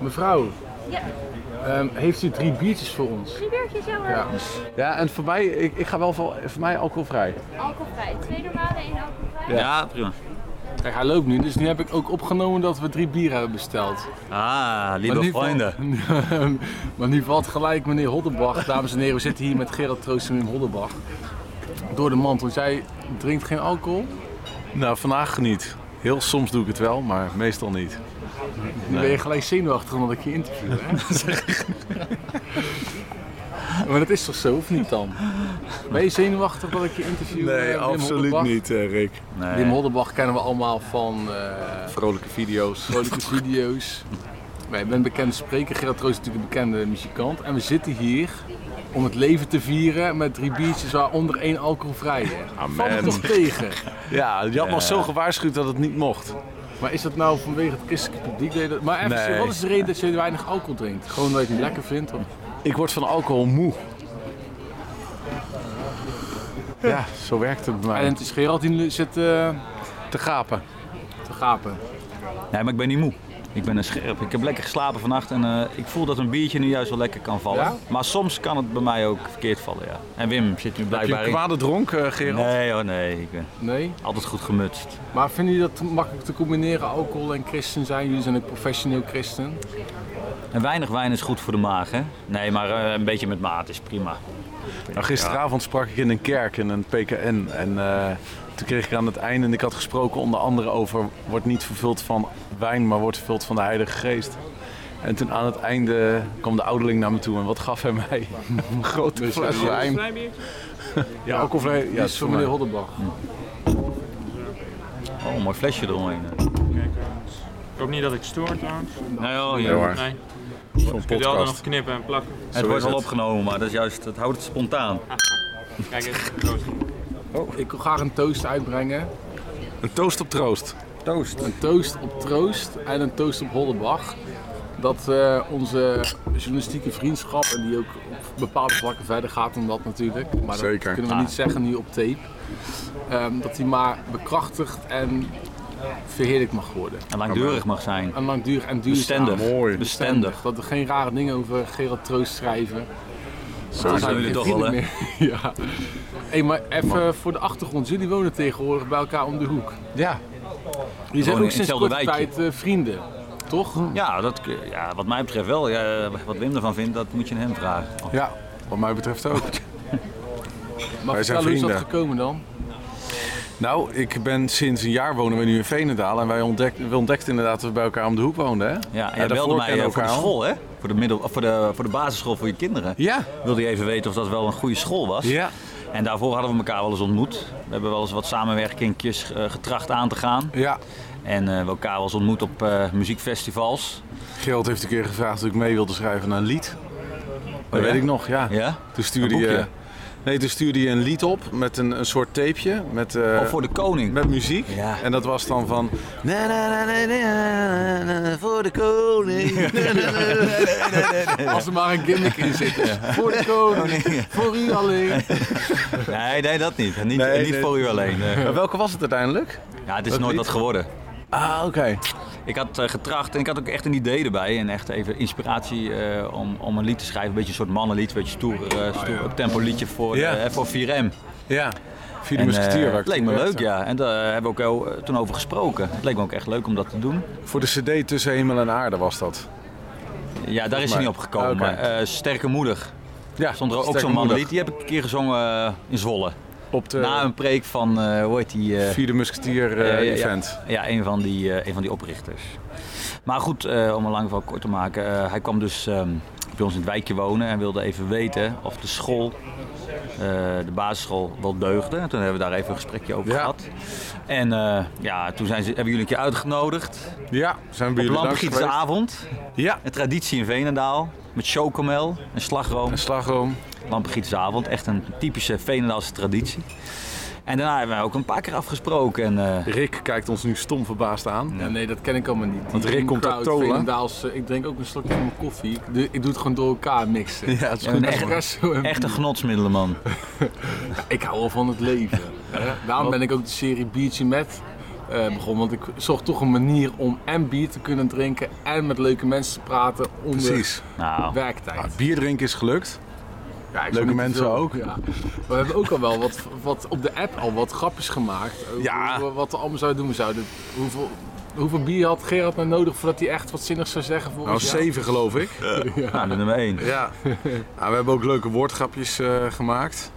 Mevrouw, Ja, ehm, heeft u drie biertjes voor ons? drie biertjes, ja hoor. Ja. Ja, en voor mij, ik, ik ga wel voor, voor mij alcoholvrij. Alcoholvrij. Twee normale, één alcoholvrij. Ja, prima. Kijk, hij loopt nu, dus nu heb ik ook opgenomen dat we drie bieren hebben besteld. Ah, lieve vrienden. Valt, maar nu valt gelijk meneer Hoddenbach, dames en heren, we zitten hier met Gerald Troost en Wim Hoddenbach. Door de mand, want jij drinkt geen alcohol. Nou, vandaag niet. Heel soms doe ik het wel, maar meestal niet. Nu ben je gelijk zenuwachtig omdat ik je interview, hè? maar dat is toch zo, of niet dan? Ben je zenuwachtig dat ik je interview? eh, Nee, Wim absoluut niet, eh, Rick. Nee. Wim Hoddenbach kennen we allemaal van eh, Vrolijke video's. vrolijke video's. Wij een bekende spreker, Gerard Troost is natuurlijk een bekende muzikant. En we zitten hier om het leven te vieren met drie biertjes waaronder één alcoholvrij. Amen. Valt het toch tegen? Ja, je had me zo gewaarschuwd dat het niet mocht. Maar is dat nou vanwege het christelijke publiek? Maar even, Nee. wat is de reden dat je weinig alcohol drinkt? Gewoon omdat je het niet lekker vindt? Of? Ik word van alcohol moe. Ja, zo werkt het bij mij. En het is Gerald die zit eh, te gapen. te gapen. Nee, maar ik ben niet moe. Ik ben een scherp. Ik heb lekker geslapen vannacht en eh, ik voel dat een biertje nu juist wel lekker kan vallen. Ja? Maar soms kan het bij mij ook verkeerd vallen, ja. En Wim zit nu Heb je blijkbaar een in. kwade dronk, eh, Gerald? Nee hoor, nee. Ik ben Nee? altijd goed gemutst. Maar vinden jullie dat makkelijk te combineren, alcohol en christen zijn? Jullie zijn ook professioneel christen. En weinig wijn is goed voor de maag, hè? Nee, maar eh, een beetje met maat is prima. Nou, gisteravond sprak ik in een kerk, in een PKN. En eh, toen kreeg ik aan het einde, en ik had gesproken onder andere over... wordt niet vervuld van wijn, maar wordt vervuld van de Heilige Geest. En toen aan het einde kwam de ouderling naar me toe en wat gaf hij mij? een grote Dus, fles ja, wijn. Ja, alcoholvrij. Die Ja, is voor meneer Hoddenbach. Oh, een mooi flesje eromheen. Ik hoop niet dat ik stoor trouwens. Nee hoor, Nee, joh. hoor. Nee. Zo'n Kun je altijd nog knippen en plakken. Het wordt wel opgenomen, maar dat is juist, het houdt het spontaan. Kijk eens, proost. Ik wil graag een toast uitbrengen. Een toast op troost. Toast. Een toast op troost en een toast op Hoddenbach. Dat eh, onze journalistieke vriendschap, en die ook op bepaalde vlakken verder gaat dan dat natuurlijk, maar Zeker. dat kunnen we niet zeggen nu op tape, ehm, dat die maar bekrachtigd en verheerlijkt mag worden. En langdurig mag zijn. En langdurig en duurzaam. Bestendig. Mooi. Bestendig. Dat we geen rare dingen over Gerard Troost schrijven. Zo zijn jullie toch wel, hè? Meer. ja. Hey, maar even voor de achtergrond. Jullie wonen tegenwoordig bij elkaar om de hoek. Ja. Jullie zijn ook in sinds korte wijkje. tijd eh, vrienden. Toch? Ja, dat, ja, wat mij betreft wel. Ja, wat Wim ervan vindt, dat moet je hem vragen. ja, wat mij betreft ook. Maar Wij zijn vertel, hoe is dat vrienden. gekomen dan? Nou, ik ben sinds een jaar wonen we nu in Veenendaal. En wij ontdekten, we ontdekten inderdaad dat we bij elkaar om de hoek woonden. Hè? Ja, en jij belde mij voor de school, hè? Voor de, middel, voor, de, voor de basisschool voor je kinderen. Ja. Wilde je even weten of dat wel een goede school was. Ja. En daarvoor hadden we elkaar wel eens ontmoet. We hebben wel eens wat samenwerkingjes eh, getracht aan te gaan. Ja. En eh, we elkaar wel eens ontmoet op eh, muziekfestivals. Gerald heeft een keer gevraagd of ik mee wilde schrijven aan een lied. Dat ja? weet ik nog, ja. Ja? Toen stuurde je... Nee, toen stuurde je een lied op met een, een soort tapeje. Met, eh, Of voor de koning. met muziek. Ja. En dat was dan van... Na, na, na, na, na, na, na, voor de koning. Als er maar een gimmick in zit. Voor de koning, voor u alleen. Nee, nee, dat niet. Niet, Nee, niet nee. voor u alleen. Maar welke was het uiteindelijk? Ja, het is Dat nooit lied? wat geworden. Ah, oké. Ik had eh, getracht en ik had ook echt een idee erbij. En echt even inspiratie eh, om, om een lied te schrijven. Een beetje een soort mannenlied, een beetje stoer, eh stoer up tempo liedje voor, Ja. voor 4M. Ja. Vierde het leek me leuk, ja. En daar hebben we ook heel, toen over gesproken. Het leek me ook echt leuk om dat te doen. Voor de cd Tussen Hemel en Aarde was dat. Ja, daar is hij niet op gekomen. Ah. Maar Sterke Moedig. Ja, Stond er ook zo'n mannenlied. Die heb ik een keer gezongen in Zwolle. Op de Na een preek van, eh, hoe heet die? eh, Vierde Musketier eh, Ja, ja, ja. event. Ja, een van die, een van die oprichters. Maar goed, om een lang verhaal kort te maken. hij kwam dus ehm, bij ons in het wijkje wonen en wilde even weten of de school, de basisschool, wel deugde. En toen hebben we daar even een gesprekje over Ja. gehad. En ja, toen zijn ze, hebben jullie een keer uitgenodigd. Ja, zijn we bij Op jullie geweest? avond. Ja. Een traditie in Veenendaal. Met chocomel en slagroom. Een slagroom. Lampigietse avond. Echt een typische Veenendaalse traditie. En daarna hebben we ook een paar keer afgesproken. En, eh, Rick kijkt ons nu stom verbaasd aan. Ja, nee, dat ken ik allemaal niet. Want Rick komt uit eh, ik drink ook een slokje van mijn koffie. Ik doe, ik doe het gewoon door elkaar mixen. Ja, het is Ja, goed. een echt- Espresso en Echte genotsmiddelen, man. Ik hou wel van het leven. hè. Daarom ben ik ook de serie Biertje met eh, begon. Want ik zocht toch een manier om en bier te kunnen drinken en met leuke mensen te praten onder Precies. Nou, werktijd. Nou, bier drinken is gelukt. Ja, leuke mensen veel- ook. Ja. We hebben ook al wel wat, wat op de app al wat grapjes gemaakt. Over Ja. wat we allemaal zouden doen. We zouden, hoeveel, hoeveel bier had Gerard nou nodig voordat hij echt wat zinnigs zou zeggen? Nou, Volgens jou? zeven geloof ik. nou, de nummer 1. Ja. Nou, we hebben ook leuke woordgrapjes eh, gemaakt.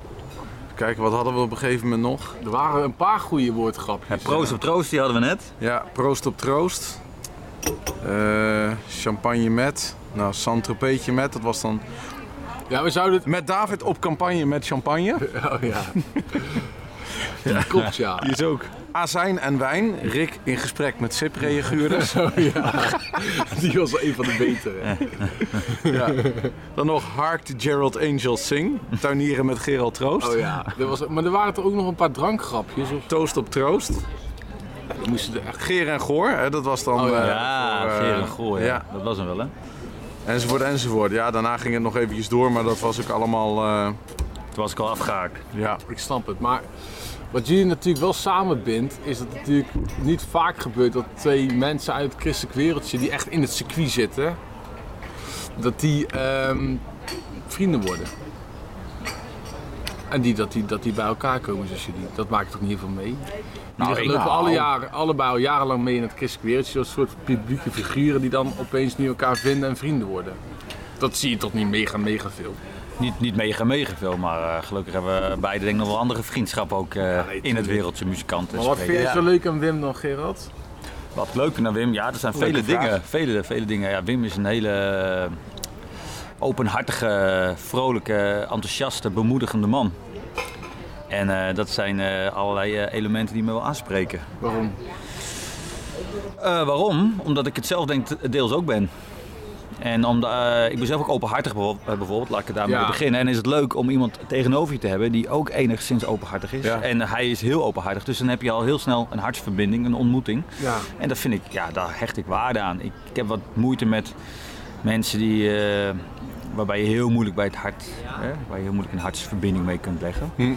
Even kijken, wat hadden we op een gegeven moment nog? Er waren een paar goede woordgrapjes. Proost op troost, die hadden we net. Ja, proost op troost. Eh, champagne met. Nou, Saint-Tropezetje met. Dat was dan Ja, we zouden het... met David op campagne met champagne. Oh ja. ja. Klopt, ja. Die is ook. Azijn en wijn. Rick in gesprek met SIP-reaguurders. Oh ja. Die was wel een van de betere. ja. Dan nog Hark the Gerald Angels Sing. Tuinieren met Gerald Troost. Oh ja. Er was, maar er waren er ook nog een paar drankgrapjes. Of, Toast op troost. die moesten er echt... Geer en Goor. Hè, dat was dan... Oh ja. eh, Ja, voor, eh, Geer en Goor, ja. ja. Dat was hem wel, hè? Enzovoort, enzovoort. Ja, daarna ging het nog eventjes door, maar dat was ook allemaal... eh, Toen was ik al afgehaakt. ja. Ik snap het. Maar wat jullie natuurlijk wel samenbindt, is dat het natuurlijk niet vaak gebeurt dat twee mensen uit het christelijk wereldje die echt in het circuit zitten, dat die ehm, vrienden worden. En die, dat, die, dat die bij elkaar komen zoals jullie. Dat maakt toch niet veel mee? Nou, Jullie ik- lopen nou. alle jaren, allebei al jarenlang mee in het christelijk wereldje. Als soort publieke figuren die dan opeens nu elkaar vinden en vrienden worden. Dat zie je toch niet mega, mega veel. Niet, niet mega mega veel, maar eh, gelukkig hebben we beide denk ik nog wel andere vriendschappen ook eh, nee, in het wereldje muzikanten. Maar wat spreken. vind je Ja. zo leuk aan Wim dan, Gerard? Wat leuker naar Wim, ja, er zijn Leuke vele vraag. dingen. Vele, vele dingen. Ja, Wim is een hele eh, openhartige, vrolijke, enthousiaste, bemoedigende man. En eh, dat zijn eh, allerlei eh, elementen die me wel aanspreken. Waarom? Eh, waarom? Omdat ik het zelf denk deels ook ben. En omdat, eh, ik ben zelf ook openhartig bijvoorbeeld, eh, bijvoorbeeld, laat ik daarmee Ja. beginnen. En is het leuk om iemand tegenover je te hebben die ook enigszins openhartig is. Ja. En hij is heel openhartig, dus dan heb je al heel snel een hartsverbinding, een ontmoeting. Ja. En dat vind ik, ja, daar hecht ik waarde aan. Ik, ik heb wat moeite met mensen die, eh, waarbij je heel moeilijk bij het hart, hè, waar je heel moeilijk een hartsverbinding mee kunt leggen. Hm.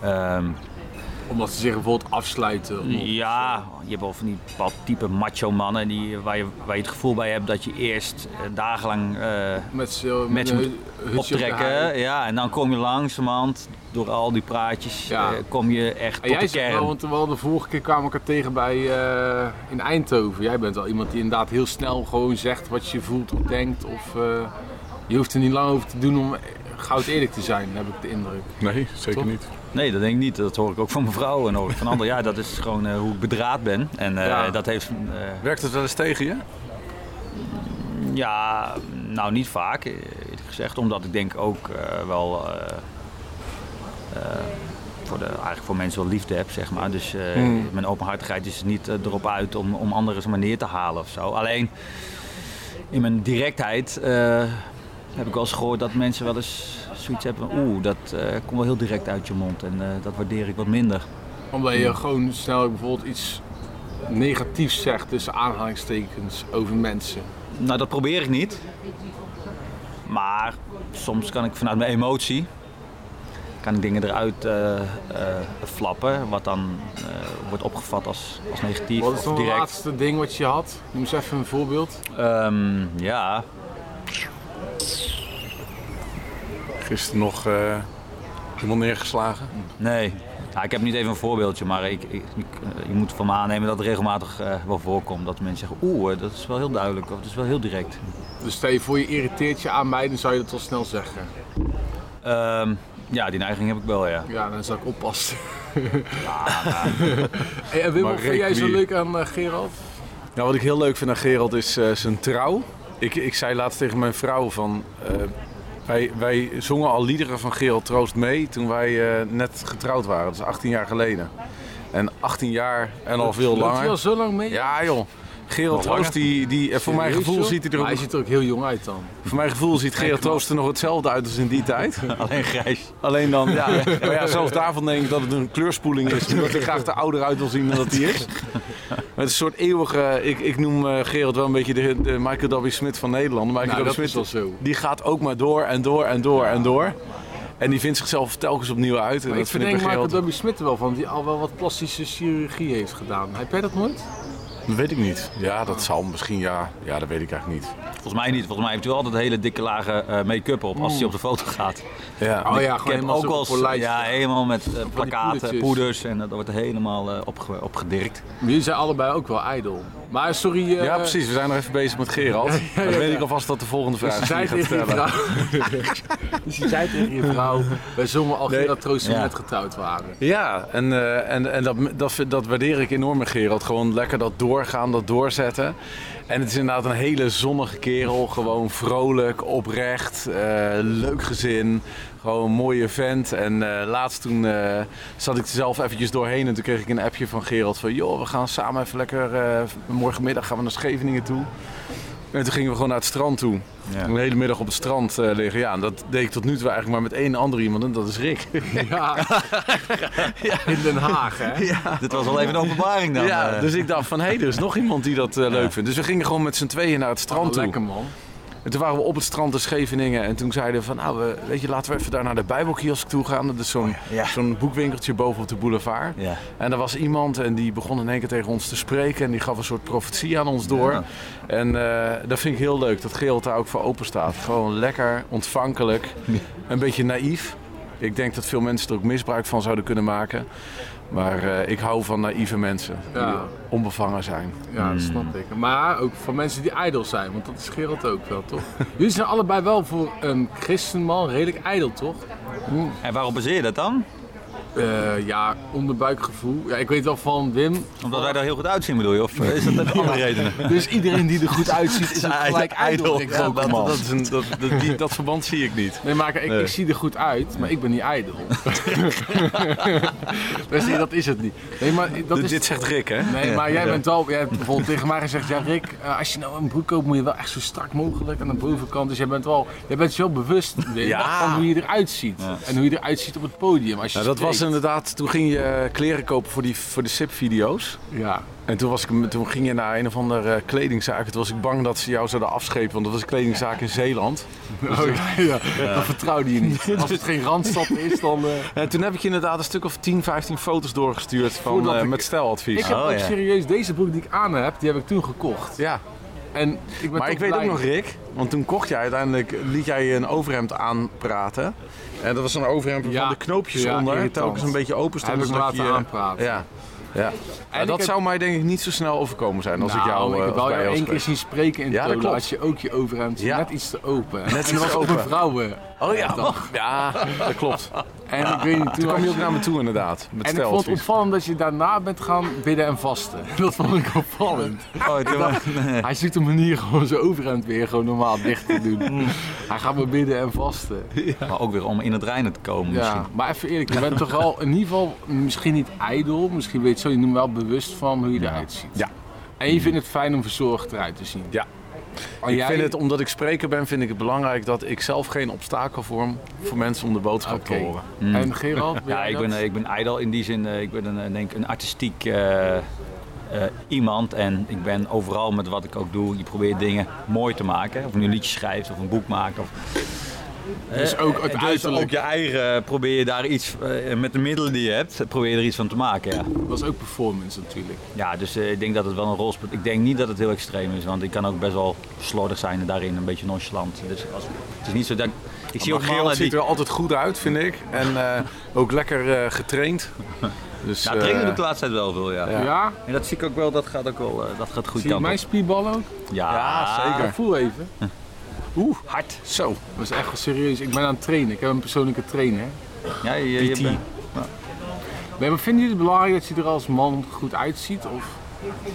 Ehm, Omdat ze zich bijvoorbeeld afsluiten. of- ja, je hebt wel van die bepaald type macho mannen die, waar, je, waar je het gevoel bij hebt dat je eerst eh, dagenlang eh, Met z'n met moet de optrekken. Ja, en dan kom je langzamerhand door al die praatjes, Ja. eh, kom je echt En tot jij de kern. wel, want de vorige keer kwamen we elkaar tegen bij eh, in Eindhoven. Jij bent wel iemand die inderdaad heel snel gewoon zegt wat je voelt of denkt. Of eh, je hoeft er niet lang over te doen om goud eerlijk te zijn, heb ik de indruk. Nee, zeker niet. Nee, dat denk ik niet. Dat hoor ik ook van mijn vrouw en hoor ik van anderen. Ja, dat is gewoon eh, hoe ik bedraad ben. En eh, Ja. dat heeft, eh, Werkt het wel eens tegen je? ja, nou niet vaak, eerlijk gezegd. Omdat ik denk ook wel voor de, eigenlijk voor mensen wel liefde heb, zeg maar. Dus Hmm. mijn openhartigheid is niet erop uit om, om anderen maar neer te halen of zo. Alleen in mijn directheid heb ik wel eens gehoord dat mensen wel eens zoiets hebben van oeh, dat eh, komt wel heel direct uit je mond en eh, dat waardeer ik wat minder. Omdat je gewoon snel bijvoorbeeld iets negatiefs zegt tussen aanhalingstekens over mensen. Nou, dat probeer ik niet. Maar soms kan ik vanuit mijn emotie kan ik dingen eruit eh, flappen, wat dan wordt opgevat als, als negatief Wat is dan het laatste ding wat je had? Noem eens even een voorbeeld. Ehm, ja, Gisteren nog eh, iemand neergeslagen. nee. Ja, ik heb niet even een voorbeeldje, maar ik, ik, ik, eh, je moet van me aannemen dat het regelmatig eh, wel voorkomt. Dat mensen zeggen, oeh, eh, dat is wel heel duidelijk of dat is wel heel direct. Dus stel je voor je irriteert je aan mij, dan zou je dat wel snel zeggen. Ehm, ja, die neiging heb ik wel, ja. Ja, dan zou ik oppassen. Hey, en Wim, wat vind jij zo leuk aan eh, Gerald? Ja, wat ik heel leuk vind aan Gerald is eh, zijn trouw. Ik, ik zei laatst tegen mijn vrouw van... eh, wij, wij zongen al liederen van Gerald Troost mee toen wij eh, net getrouwd waren. Dat is 18 jaar geleden. En 18 jaar en al veel langer. al zo lang mee? Ja joh. Gerald Troost, die, die, eh, voor mijn gevoel ziet hij er ook, hij ziet er ook heel jong uit dan. voor mijn gevoel ziet Gerald. Troost er nog hetzelfde uit als in die tijd. Alleen grijs. Alleen dan, ja, maar ja, zelfs daarvan denk ik dat het een kleurspoeling is. Omdat hij graag er ouder uit wil zien dan dat hij is. Het is een soort eeuwige, ik, ik noem eh, Gerald wel een beetje de, de Michael W. Smith van Nederland. Michael Nou, dat Smith, is wel zo. die gaat ook maar door en door en door en door. En die vindt zichzelf telkens opnieuw uit. En Maar ik dat vind ik verdenk bij Michael. W. Smith er wel van, die al wel wat plastische chirurgie heeft gedaan. Heb jij dat nooit? Dat weet ik niet. Ja, dat zal misschien, ja. Ja, dat weet ik eigenlijk niet. Volgens mij niet. Volgens mij heeft hij altijd hele dikke lagen eh, make-up op als hij op de foto gaat. Ja. Oh ja, ik gewoon heb ook wel eens- ja, helemaal met eh, plakaten, poedertjes. poeders en dat wordt helemaal eh, opge- opgedirkt. Jullie zijn allebei ook wel ijdel. Maar sorry... eh, Ja, precies. We zijn nog even bezig met Gerald. Dan weet ik alvast dat de volgende vraag Dus zei je gaat tegen je stellen. vrouw... dus je zei tegen je vrouw... Wij zongen al Nee. Gerard Troost Ja. net getrouwd waren. Ja, en, eh, en, en dat, dat, dat waardeer ik enorm met Gerald. Gewoon lekker dat doorgaan, dat doorzetten. En het is inderdaad een hele zonnige kerel. Gewoon vrolijk, oprecht, eh, leuk gezin. Gewoon een mooie vent. En eh, laatst toen eh, zat ik er zelf eventjes doorheen. En toen kreeg ik een appje van Gerald van... joh, we gaan samen even lekker... eh, morgenmiddag gaan we naar Scheveningen toe. En toen gingen we gewoon naar het strand toe. Ja. Een hele middag op het strand liggen. Ja, en dat deed ik tot nu toe eigenlijk maar met één ander iemand. En dat is Rick. Ja. In Den Haag, hè? Dit was wel even een openbaring dan. Ja, dus ik dacht van hé, er is nog iemand die dat leuk vindt. Dus we gingen gewoon met z'n tweeën naar het strand Oh, toe. lekker man. En toen waren we op het strand in Scheveningen. En toen zeiden we van nou, we, weet je, laten we even daar naar de Bijbelkiosk toe gaan. Dat is zo'n ja. zo'n boekwinkeltje boven op de boulevard. Ja. En er was iemand en die begon in één keer tegen ons te spreken. En die gaf een soort profetie aan ons door. Ja. En eh, dat vind ik heel leuk, dat Gerald daar ook voor open staat. Gewoon lekker, ontvankelijk, een beetje naïef. Ik denk dat veel mensen er ook misbruik van zouden kunnen maken. Maar eh, ik hou van naïeve mensen die onbevangen zijn. Ja, dat snap ik. Maar ook van mensen die ijdel zijn, want dat is Gerald ook wel, toch? Jullie zijn allebei wel voor een christenman redelijk ijdel, toch? En waarop baseer je dat dan? Eh, ja, onderbuikgevoel. Ja, ik weet wel van Wim. Omdat wij er heel goed uitzien bedoel je? Of is dat een andere redenen? Dus iedereen die er goed uitziet is ook gelijk ijdel. Ja, dat, dat, is een, dat, dat, die- dat verband zie ik niet. Nee, maar ik, ik zie er goed uit, maar ik ben niet ijdel. Dus nee, dat is het niet. Nee, maar dat Dit- is... Dit zegt Rick, hè? Nee, maar jij bent wel, jij hebt bijvoorbeeld tegen mij gezegd, ja Rick, eh, als je nou een broek koopt moet je wel echt zo strak mogelijk aan de bovenkant. Dus jij bent wel, jij bent wel bewust Wim, Ja. van hoe je eruit ziet. En hoe je eruit ziet op het podium. Als je Nou, dat was. Inderdaad, toen ging je eh, kleren kopen voor, die, voor de SIP-video's. Ja. En toen, was ik, toen ging je naar een of andere kledingzaak. Toen was ik bang dat ze jou zouden afschepen, want dat was een kledingzaak in Zeeland. Oh, ja, ja. Dat vertrouwde je niet. Als het geen randstad is, dan... eh, En toen heb ik je inderdaad een stuk of 10, 15 foto's doorgestuurd van, eh, ik- met steladvies. Ik heb Oh, ook ja. serieus deze broek die ik aan heb, die heb ik toen gekocht. Ja, En ik maar ik weet blij. ook nog Rick, want toen kocht jij uiteindelijk, liet jij je een overhemd aanpraten. En dat was een overhemd Ja. van de knoopjes Ja, onder, irritant. telkens een beetje open Heb stonden. ik laten je- aanpraten. Ja, ja. Ja, ik dat heb- zou mij denk ik niet zo snel overkomen zijn als ik Nou, jou ik eh, heb als wel jou één keer zien spreken in Ja, Tolen, klopt. als je ook je overhemd Ja. net iets te open. Net en dat was open. een vrouwen. Oh ja, ja, dat klopt. En ik weet niet, toen, Toen kwam je ook naar me toe inderdaad, met En ik vond het opvallend dat je daarna bent gaan bidden en vasten. Dat vond ik opvallend. Oh, Hij zoekt een manier gewoon zijn overhemd weer gewoon normaal dicht te doen. Mm. Hij gaat maar bidden en vasten. Maar ook weer om in het reinen te komen misschien. Maar even eerlijk, je bent toch wel in ieder geval misschien niet ijdel, misschien weet je zo, je noemt wel bewust van hoe je eruit ziet. Ja. En je vindt het fijn om verzorgd eruit te zien. Ja. En Ik jij- vind het, omdat ik spreker ben, vind ik het belangrijk dat ik zelf geen obstakel vorm voor mensen om de boodschap te horen. En Gerald? ben Ja, ik ben, ik ben ijdel in die zin. eh, Ik ben een, eh, denk een artistiek eh, eh, iemand. En ik ben overal met wat ik ook doe. Je probeert dingen mooi te maken. Of je een liedje schrijft of een boek maakt. Of, Dus ook het dus uiterlijk. ook je eigen probeer je daar iets eh, met de middelen die je hebt. Probeer je er iets van te maken. Ja, Dat is ook performance natuurlijk. ja dus eh, ik denk dat het wel een rol speelt. Ik denk niet dat het heel extreem is. Want ik kan ook best wel slordig zijn en daarin een beetje nonchalant. Dus als, het is niet zo dat ik... Ik zie Maar ook Gerald die... ziet er altijd goed uit, vind ik. En eh, ook lekker eh, getraind. Dus, Ja, trainen eh, doe ik de laatste tijd wel veel, ja. Ja. Ja? En dat zie ik ook wel, dat gaat ook wel, eh, dat gaat goed Zie je mijn spierballen ook? Ja, Ja, zeker. Ja, voel even. Oeh, hard. Zo. Dat is echt wel serieus. Ik ben aan het trainen. Ik heb een persoonlijke trainer. Ja, je, je PT. bent- Maar vinden jullie het belangrijk dat je er als man goed uitziet? Of fit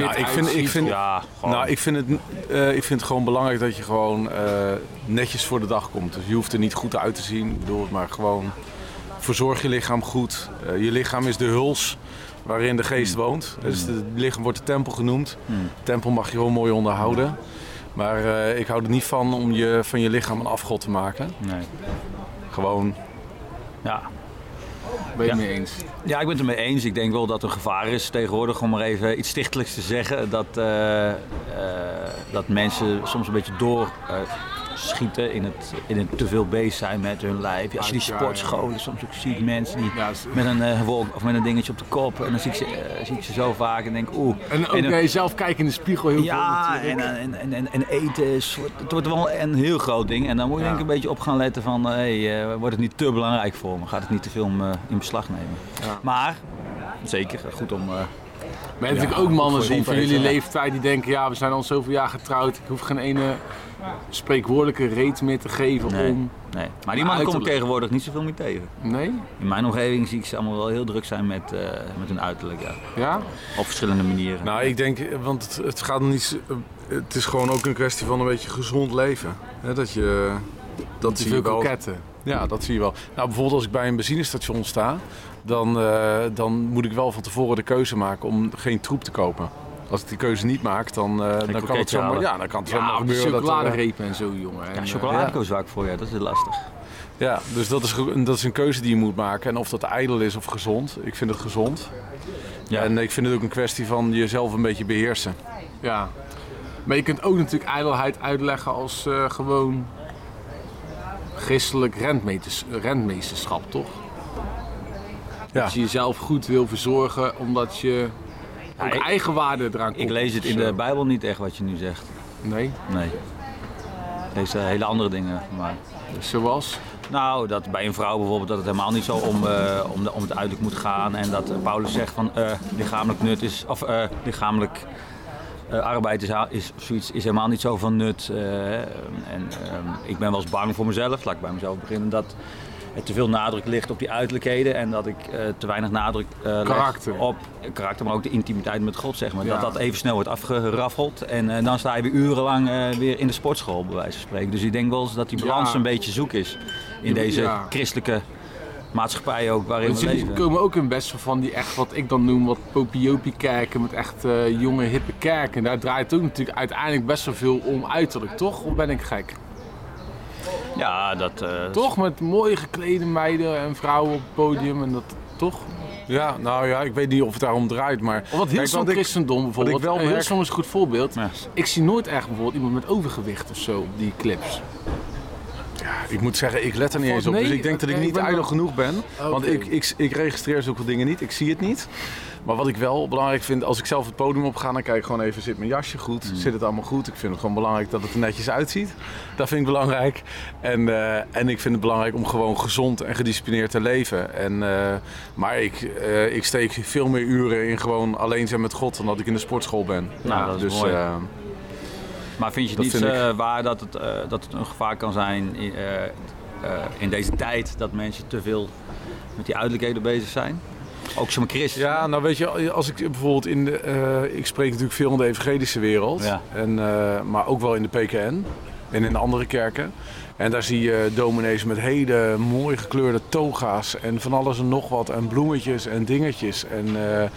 Nou, ik vind, ik vind, ja, nou, ik vind, het, eh, ik vind het gewoon belangrijk dat je gewoon eh, netjes voor de dag komt. Dus je hoeft er niet goed uit te zien. Ik bedoel, maar gewoon verzorg je lichaam goed. Eh, je lichaam is de huls waarin de geest woont. Dus het lichaam wordt de tempel genoemd. Hmm. Tempel mag je gewoon mooi onderhouden. Maar eh, ik hou er niet van om je, van je lichaam een afgod te maken. Nee. Gewoon, Ja. Ben je Ja. mee eens? ja, ik ben het ermee eens. Ik denk wel dat er gevaar is tegenwoordig, om maar even iets stichtelijks te zeggen. Dat, eh, eh, dat mensen soms een beetje door eh, schieten, in het, in het te veel bezig zijn met hun lijf. Als je die sportscholen soms ook ziet, mensen die met een eh, wolk of met een dingetje op de kop. En dan zie ik ze, eh, zie ik ze zo vaak en denk, oeh. En ook jezelf kijken in de spiegel heel ja, veel en, en, en, en, en eten, is, het wordt wel een heel groot ding. En dan moet je Ja. denk ik een beetje op gaan letten van, eh, hey, wordt het niet te belangrijk voor me? Gaat het niet te veel in beslag nemen? Ja. Maar, zeker, goed om... eh, Maar natuurlijk ook mannen zien van jullie ja. leeftijd die denken, ja, we zijn al zoveel jaar getrouwd. Ik hoef geen ene spreekwoordelijke reet meer te geven nee, om... nee. Maar die mannen kom ik uiterlijk. tegenwoordig niet zoveel meer tegen. Nee? In mijn omgeving zie ik ze allemaal wel heel druk zijn met, eh, met hun uiterlijk, ja. Ja? Op verschillende manieren. Nou, ik denk, want het, het gaat niet. z- Het is gewoon ook een kwestie van een beetje gezond leven. Hè, dat je. Dat zie je wel. Ja, dat zie je wel. Nou, bijvoorbeeld als ik bij een benzinestation sta, dan, eh, dan moet ik wel van tevoren de keuze maken om geen troep te kopen. Als ik die keuze niet maak, dan, eh, dan kan het zomaar, ja, dan kan het zomaar Ja, gebeuren dat er, eh, chocoladerepen en zo, jongen. En, ja, eh, chocolade koos vaak voor je, dat is heel lastig. Ja, dus dat is, dat is een keuze die je moet maken. En of dat ijdel is of gezond, ik vind het gezond. Ja. En ik vind het ook een kwestie van jezelf een beetje beheersen. Ja. Maar je kunt ook natuurlijk ijdelheid uitleggen als eh, gewoon christelijk rentmeesterschap, toch? Dat je jezelf goed wil verzorgen omdat je ook ik- eigenwaarde eraan komt. Ik lees het in de Bijbel niet echt wat je nu zegt. Nee, Nee. Ik lees eh, hele andere dingen. Maar... zoals? Nou, dat bij een vrouw bijvoorbeeld dat het helemaal niet zo om, eh, om, de, om het uiterlijk moet gaan. En dat eh, Paulus zegt van lichamelijk nut is, of lichamelijk arbeid is, is, zoiets, is helemaal niet zo van nut. en ehm, ik ben wel eens bang voor mezelf, laat ik bij mezelf beginnen, dat te veel nadruk ligt op die uiterlijkheden. En dat ik eh, te weinig nadruk eh, leg op karakter, maar ook de intimiteit met God, zeg maar. Ja. Dat dat even snel wordt afgeraffeld. En eh, dan sta je weer urenlang eh, weer in de sportschool, bij wijze van spreken. Dus ik denk wel eens dat die balans Ja. een beetje zoek is in deze Ja. christelijke maatschappij ook waarin Want we leven. komen ook in best van die echt wat ik dan noem wat popiopie kerken met echt eh, jonge hippe kerken. Daar draait het ook natuurlijk uiteindelijk best wel veel om uiterlijk, toch? Of ben ik gek? Ja, dat... eh, Toch? Met mooie geklede meiden en vrouwen op het podium en dat toch? Ja, nou ja, ik weet niet of het daarom draait, maar... Of wat Kijk, ik- christendom bijvoorbeeld. wat ik wel Eh, merk- is een goed voorbeeld. Ja. Ik zie nooit echt bijvoorbeeld iemand met overgewicht of zo op die clips. Ik moet zeggen, ik let er niet eens op. dus ik denk dat ik niet ijdel genoeg ben. Want ik, ik, ik registreer zulke dingen niet. Ik zie het niet. Maar wat ik wel belangrijk vind, als ik zelf het podium op ga, dan kijk ik gewoon even, zit mijn jasje goed? Mm. Zit het allemaal goed? Ik vind het gewoon belangrijk dat het er netjes uitziet. Dat vind ik belangrijk. En, eh, en ik vind het belangrijk om gewoon gezond en gedisciplineerd te leven. En, eh, maar ik, eh, ik steek veel meer uren in gewoon alleen zijn met God dan dat ik in de sportschool ben. Nou, dat is dus, mooi. Maar vind je het niet ik. waar dat het, dat het een gevaar kan zijn in deze tijd dat mensen te veel met die uiterlijkheden bezig zijn? Ook zo'n christen. Ja, nou weet je, als ik bijvoorbeeld in de. eh, ik spreek natuurlijk veel in de evangelische wereld. Ja. En, eh, maar ook wel in de PKN en in andere kerken. En daar zie je dominees met hele mooi gekleurde toga's en van alles en nog wat. En bloemetjes en dingetjes. En eh,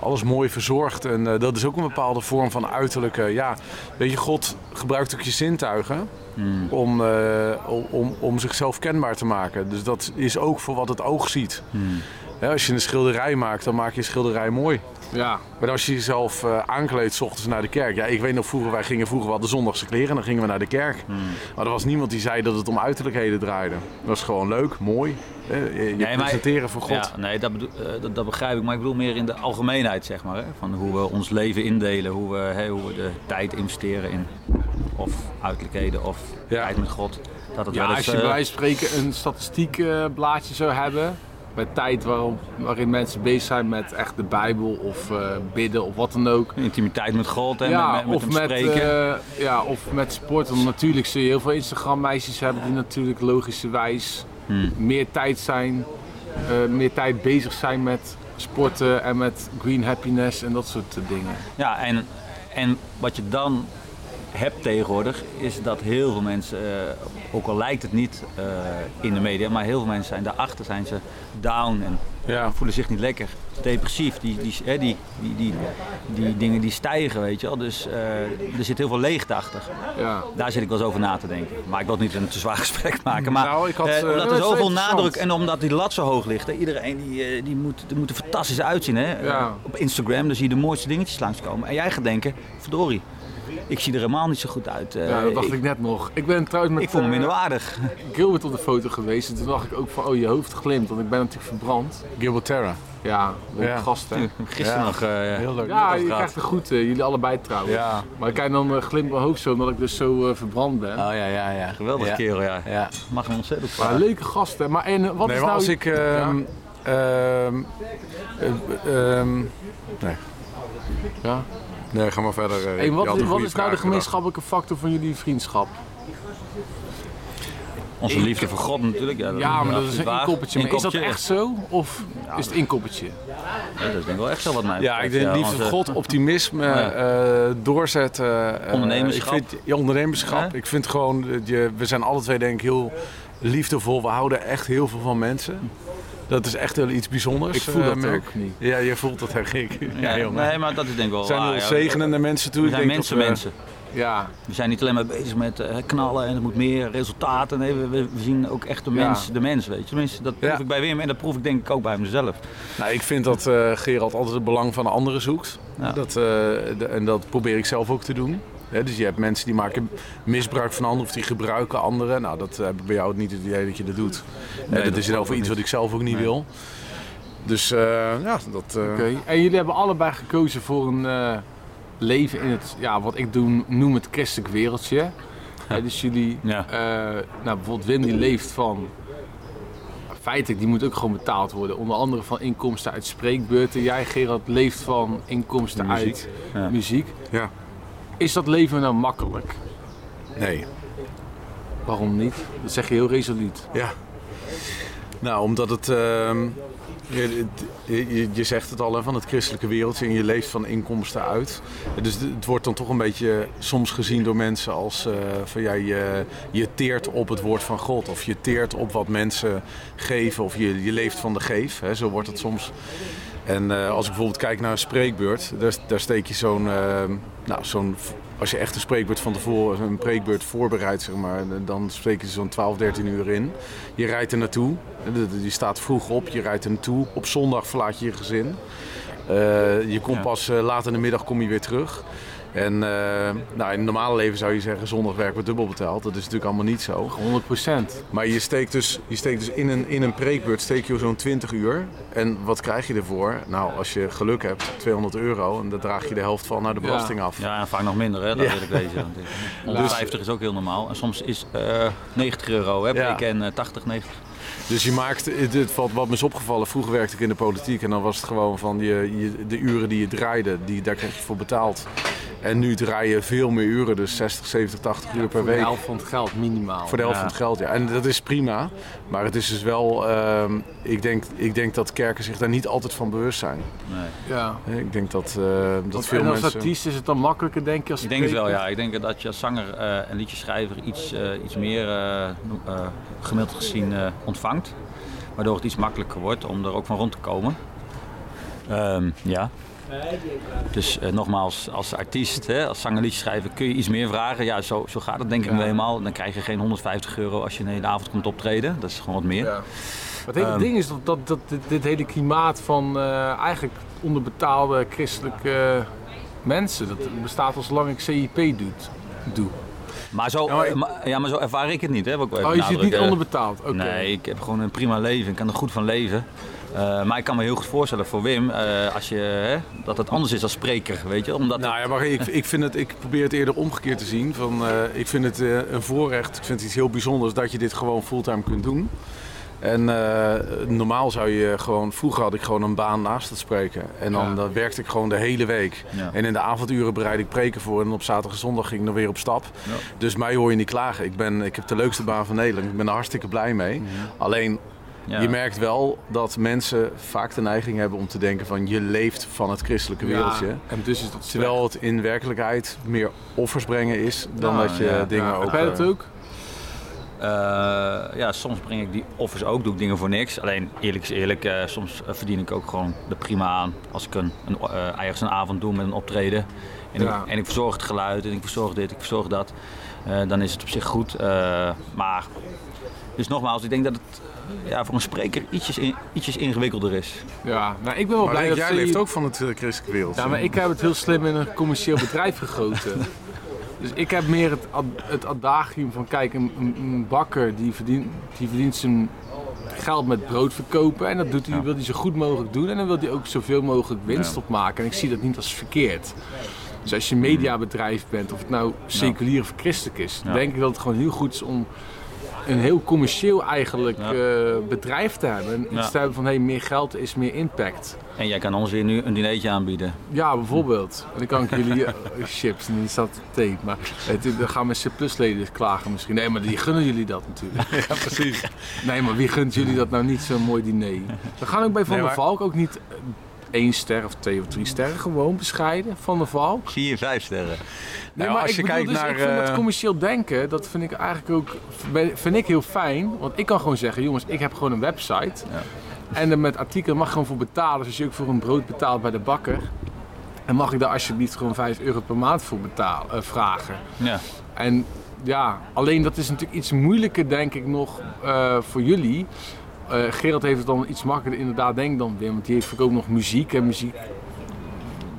alles mooi verzorgd. En eh, dat is ook een bepaalde vorm van uiterlijke. Ja, weet je, God gebruikt ook je zintuigen. Hmm. Om, eh, om- om, om zichzelf kenbaar te maken. Dus dat is ook voor wat het oog ziet. Hmm. Hè, als je een schilderij maakt, dan maak je een schilderij mooi. Ja, Maar als je jezelf eh, aankleedt, s ochtends naar de kerk. Ja, ik weet nog vroeger, wij gingen vroeger wel de zondagse kleren en dan gingen we naar de kerk. Hmm. Maar er was niemand die zei dat het om uiterlijkheden draaide. Het was gewoon leuk, mooi. hè, Je, maar- presenteren voor God. Ja, nee, dat, bedoel- eh, dat, dat begrijp ik. Maar ik bedoel meer in de algemeenheid, zeg maar. Hè? Van hoe we ons leven indelen. Hoe we, hè, hoe we de tijd investeren in of uiterlijkheden of Ja. tijd met God. Dat het ja wel eens, als je eh, bij wijze van spreken een statistiekblaadje zou hebben. Bij tijd waarop, waarin mensen bezig zijn met echt de Bijbel of eh, bidden of wat dan ook. intimiteit met God en ja, met, met, of, met spreken. eh, ja, of met sport. Want natuurlijk zul je heel veel Instagram meisjes hebben die natuurlijk logischerwijs Hmm. meer tijd zijn. eh, meer tijd bezig zijn met sporten en met green happiness en dat soort dingen. Ja, en, en wat je dan hebt tegenwoordig is dat heel veel mensen, eh, ook al lijkt het niet eh, in de media, maar heel veel mensen zijn daarachter zijn ze down en Ja. voelen zich niet lekker, depressief. Die, die, die, die, die, dingen die stijgen, weet je wel. Dus eh, er zit heel veel leegte achter. Ja. Daar zit ik wel eens over na te denken. Maar ik wil het niet een te zwaar gesprek maken. Maar Nou, ik had, omdat dat er zoveel nadruk en omdat die lat zo hoog ligt. Hè, iedereen die, die, moet, die moet er fantastisch uitzien. Hè? Ja. Op Instagram dan zie je de mooiste dingetjes langskomen. En jij gaat denken, verdorie. Ik zie er helemaal niet zo goed uit. Eh, Ja, dat dacht ik, net nog. Ik ben trouwens met ik vond hem eh, minderwaardig. Gilbert op de foto geweest. En toen dacht ik ook van, oh je hoofd glimt. Want ik ben natuurlijk verbrand. Gilbert Terra. Ja, leuke Ja. gast hè. Gisteren Ja. nog. eh, Heel leuk. Ja, je krijgt een goed, jullie allebei trouwens. Ja. Maar ik kijk dan uh, glimt mijn hoofd zo, omdat ik dus zo eh, verbrand ben. Oh ja, ja, ja. Geweldige ja. kerel, ja. Ja. Mag hem ontzettend vragen. leuke gasten. Maar en, wat Nee, is maar nou... als ik... ehm, ehm, eh, ehm, nee. Ja. Nee, ga maar verder. eh, Hey, wat is nou de gemeenschappelijke factor van jullie vriendschap? Onze liefde voor God natuurlijk. Ja, Ja, maar dat is een waar. inkoppertje. Maar is dat echt zo? Of is het inkoppertje? Ja, dat is denk ik wel echt zo wat mij Ja, ik denk liefde voor eh, God, optimisme, Ja. eh, doorzetten. eh, Ondernemerschap. Ik vind, ja, ondernemerschap. Ik vind gewoon, dat je, we zijn alle twee denk ik heel liefdevol. We houden echt heel veel van mensen. Dat is echt wel iets bijzonders. Ik voel eh, dat merk. ook niet. Ja, je voelt dat herg ik. Ja, Ja, jongen. nee, maar dat is denk ik wel We zijn heel ja. zegenende mensen toe. We Ik zijn denk mensen, dat we- mensen. Ja. We zijn niet alleen maar bezig met eh, knallen en het moet meer resultaten. Nee, we, we zien ook echt de Ja. mens, de mens, weet je. Tenminste, dat proef Ja. ik bij Wim en dat proef ik denk ik ook bij mezelf. Nou, ik vind dat eh, Gerald altijd het belang van de anderen zoekt. Ja. Dat, eh, de- en dat probeer ik zelf ook te doen. Dus je hebt mensen die maken misbruik van anderen of die gebruiken anderen. Nou, dat heb ik bij jou niet het idee dat je dat doet. En dat, dat is in over iets wat ik zelf ook niet wil. Dus eh, ja, dat... eh, Oké. En jullie hebben allebei gekozen voor een eh, leven in het, ja, wat ik doe, noem het christelijk wereldje. Dus jullie, Ja. eh, nou bijvoorbeeld Wim die leeft van, feitelijk die moet ook gewoon betaald worden. Onder andere van inkomsten uit spreekbeurten. Jij Gerard leeft van inkomsten Muziek. uit Ja. muziek. Ja. Is dat leven nou makkelijk? Nee. Waarom niet? Dat zeg je heel resoluut. Ja. Nou, omdat het... ehm, je, je, zegt het al, hè, van het christelijke wereldje en je leeft van inkomsten uit. Dus het- wordt dan toch een beetje soms gezien door mensen als eh, van ja, je, je teert op het woord van God. Of je teert op wat mensen geven. Of je, je leeft van de geef. Hè, zo wordt het soms. En eh, als ik bijvoorbeeld kijk naar een spreekbeurt, daar, daar steek je zo'n, eh, nou, zo'n, als je echt een spreekbeurt van tevoren, een preekbeurt voorbereidt, zeg maar, dan spreek je zo'n 12, 13 uur in. Je rijdt er naartoe, je staat vroeg op, je rijdt er naartoe. Op zondag verlaat je je gezin. Eh, je komt pas eh, laat in de middag kom je weer terug. En eh, nou, in het normale leven zou je zeggen zondag werk wordt dubbel betaald. Dat is natuurlijk allemaal niet zo. 100 procent. Maar je steekt dus, je steekt dus in, een, in een preekbeurt steek je zo'n 20 uur. En wat krijg je ervoor? Nou, als je geluk hebt, 200 euro. En daar draag je de helft van naar de Ja. belasting af. Ja, en vaak nog minder, hè? dat Ja. wil ik. Want, eh, 150 is ook heel normaal. En soms is eh 90 euro, hè? Ja. Ik ken eh, 80, 90. Dus je maakt, het, het, wat, wat me is opgevallen, vroeger werkte ik in de politiek. En dan was het gewoon van je, je, de uren die je draaide, die, daar kreeg je voor betaald. En nu draai je veel meer uren, dus 60, 70, 80 uur per Voor de week. helft van het geld minimaal. Voor de helft Ja. van het geld, ja. En dat is prima. Maar het is dus wel, ehm, ik, denk, ik denk dat kerken zich daar niet altijd van bewust zijn. Nee. Ja. Ik denk dat, eh, dat Want veel en als mensen... artiest is het dan makkelijker, denk je? Als Ik denk het wel, ja. Ik denk dat je als zanger eh, en liedjeschrijver iets, eh, iets meer eh, eh, gemiddeld gezien eh, ontvangt. Waardoor het iets makkelijker wordt om er ook van rond te komen. Ehm, ja. Dus eh, nogmaals, als artiest, hè, als zanger liedjeschrijver kun je iets meer vragen. Ja, zo, zo gaat het denk ik Ja. eenmaal. Dan krijg je geen 150 euro als je een hele avond komt optreden. Dat is gewoon wat meer. Ja. Het hele Ehm. ding is dat, dat, dat dit, dit hele klimaat van eh, eigenlijk onderbetaalde christelijke mensen, dat bestaat al zolang ik CIP doet, doe. Maar zo, Ja, maar ik- maar- ja, maar zo ervaar ik het niet. Hè, ik wel Oh, je zit niet onderbetaald? Nee, ik heb gewoon een prima leven. Ik kan er goed van leven. Eh, maar ik kan me heel goed voorstellen voor Wim, eh, als je, hè, dat het anders is als spreker, weet je. Omdat Nou ja, maar ik, ik, vind het, ik probeer het eerder omgekeerd te zien. Van, eh, ik vind het een voorrecht, ik vind het iets heel bijzonders dat je dit gewoon fulltime kunt doen. En normaal zou je gewoon, vroeger had ik gewoon een baan naast het spreken. En dan, Ja. werkte ik gewoon de hele week. Ja. En in de avonduren bereidde ik preken voor. En op zaterdag en zondag ging ik dan weer op stap. Ja. Dus mij hoor je niet klagen. Ik, ben, ik heb de leukste baan van Nederland. Ik ben er hartstikke blij mee. Alleen ja, je merkt wel dat mensen vaak de neiging hebben om te denken van je leeft van het christelijke wereldje. Ja, en dus is dat Terwijl het in werkelijk meer offers brengen is dan dat je ja, dingen ja, ook... Heb jij dat eh, ook? Eh, ja, soms breng ik die offers ook, doe ik dingen voor niks. Alleen eerlijk is eerlijk, eh, soms verdien ik ook gewoon er prima aan. Als ik een, een, eh, ergens een avond doe met een optreden. En, Ja. ik, en ik verzorg het geluid en ik verzorg dit, ik verzorg dat. eh, dan is het op zich goed. Eh, maar, dus nogmaals, ik denk dat het ja, voor een spreker ietsjes, in- ietsjes ingewikkelder is. Ja, nou, ik ben wel Maar blij dat jij ze- leeft ook van het eh, christelijke wereld. Ja, maar ik heb het heel slim in een commercieel bedrijf gegoten. Dus ik heb meer het, ad- het adagium van, kijk, een, bakker die verdient, die verdient zijn geld met brood verkopen. En dat doet hij, wil hij zo goed mogelijk doen. En dan wil hij ook zoveel mogelijk winst opmaken. En ik zie dat niet als verkeerd. Dus als je een mediabedrijf bent, of het nou seculier of christelijk is, Ja. denk ik dat het gewoon heel goed is om een heel commercieel eigenlijk Ja. eh, bedrijf te hebben. En iets Ja. te hebben van, hey, meer geld is meer impact. En jij kan ons weer nu een dinertje aanbieden. Ja, bijvoorbeeld. En dan kan ik jullie eh, chips, en die staat tape. Maar het, dan gaan mijn C-plus-leden klagen misschien. Nee, maar die gunnen jullie dat natuurlijk. Ja, precies. Nee, maar wie gunt jullie dat nou niet zo'n mooi diner? We gaan ook bij Van Nee, der Valk ook niet eh, één ster of twee of drie sterren. Gewoon bescheiden. Van der Valk. Zie je vijf sterren. Nee, Nou, maar als ik je bedoel, kijkt dus naar, ik vind dat eh, commercieel denken, dat vind ik eigenlijk ook vind ik heel fijn. Want ik kan gewoon zeggen, jongens, ik heb gewoon een website. En er met artikelen mag gewoon voor betalen. Dus als je ook voor een brood betaalt bij de bakker, dan mag ik daar alsjeblieft gewoon 5 euro per maand voor betalen, eh, vragen. Ja. En ja, alleen dat is natuurlijk iets moeilijker, denk ik, nog eh, voor jullie. Eh Gerald heeft het dan iets makkelijker inderdaad, denk ik dan Wim. Want die heeft ook nog muziek. En muziek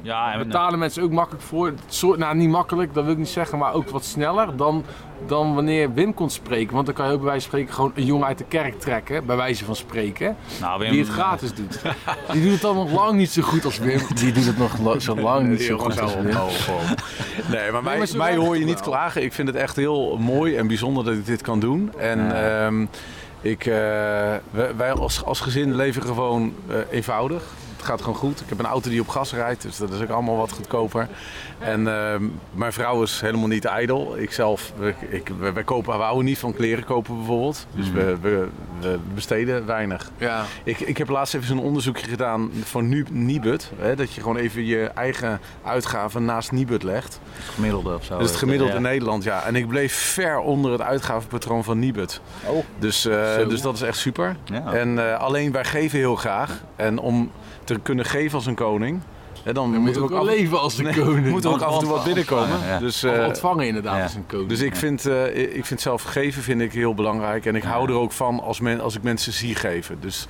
Ja, en, betalen mensen ook makkelijk voor. Soort, nou, niet makkelijk, dat wil ik niet zeggen, maar ook wat sneller dan, dan wanneer Wim kon spreken. Want dan kan je ook bij wijze van spreken gewoon een jongen uit de kerk trekken, bij wijze van spreken. nou, Wim, Die het gratis doet. Die doet het dan nog lang niet zo goed als Wim. Die doet het nog lo- zo lang niet zo goed als Wim. Nee, maar mij, maar hoor je niet klagen. Ik vind het echt heel mooi en bijzonder dat ik dit kan doen. En ehm, ik, eh, wij, als, als gezin leven gewoon eh, eenvoudig. Het gaat gewoon goed. Ik heb een auto die op gas rijdt, dus dat is ook allemaal wat goedkoper. En ehm, mijn vrouw is helemaal niet ijdel. Ik zelf, ik, ik, wij, kopen, we houden niet van kleren kopen bijvoorbeeld. Dus we, we, we besteden weinig. Ja. Ik, ik heb laatst even zo'n onderzoekje gedaan van Nu- Nibud. Hè, dat je gewoon even je eigen uitgaven naast Nibud legt. gemiddelde of zo. Is het gemiddelde Ja. in Nederland, ja. En ik bleef ver onder het uitgavenpatroon van Nibud. Oh. Dus, eh, dus dat is echt super. Ja. En eh, alleen wij geven heel graag. En om te kunnen geven als een koning, hè, dan Dan moet er ook ook wel af, leven als een Nee, koning. moet er ook af en toe wat binnenkomen. Ja. Dus, eh, ontvangen inderdaad als een koning. dus ik vind, eh, ik vind zelf geven vind ik heel belangrijk. En ik hou er ook van als, men, als ik mensen zie geven. Dus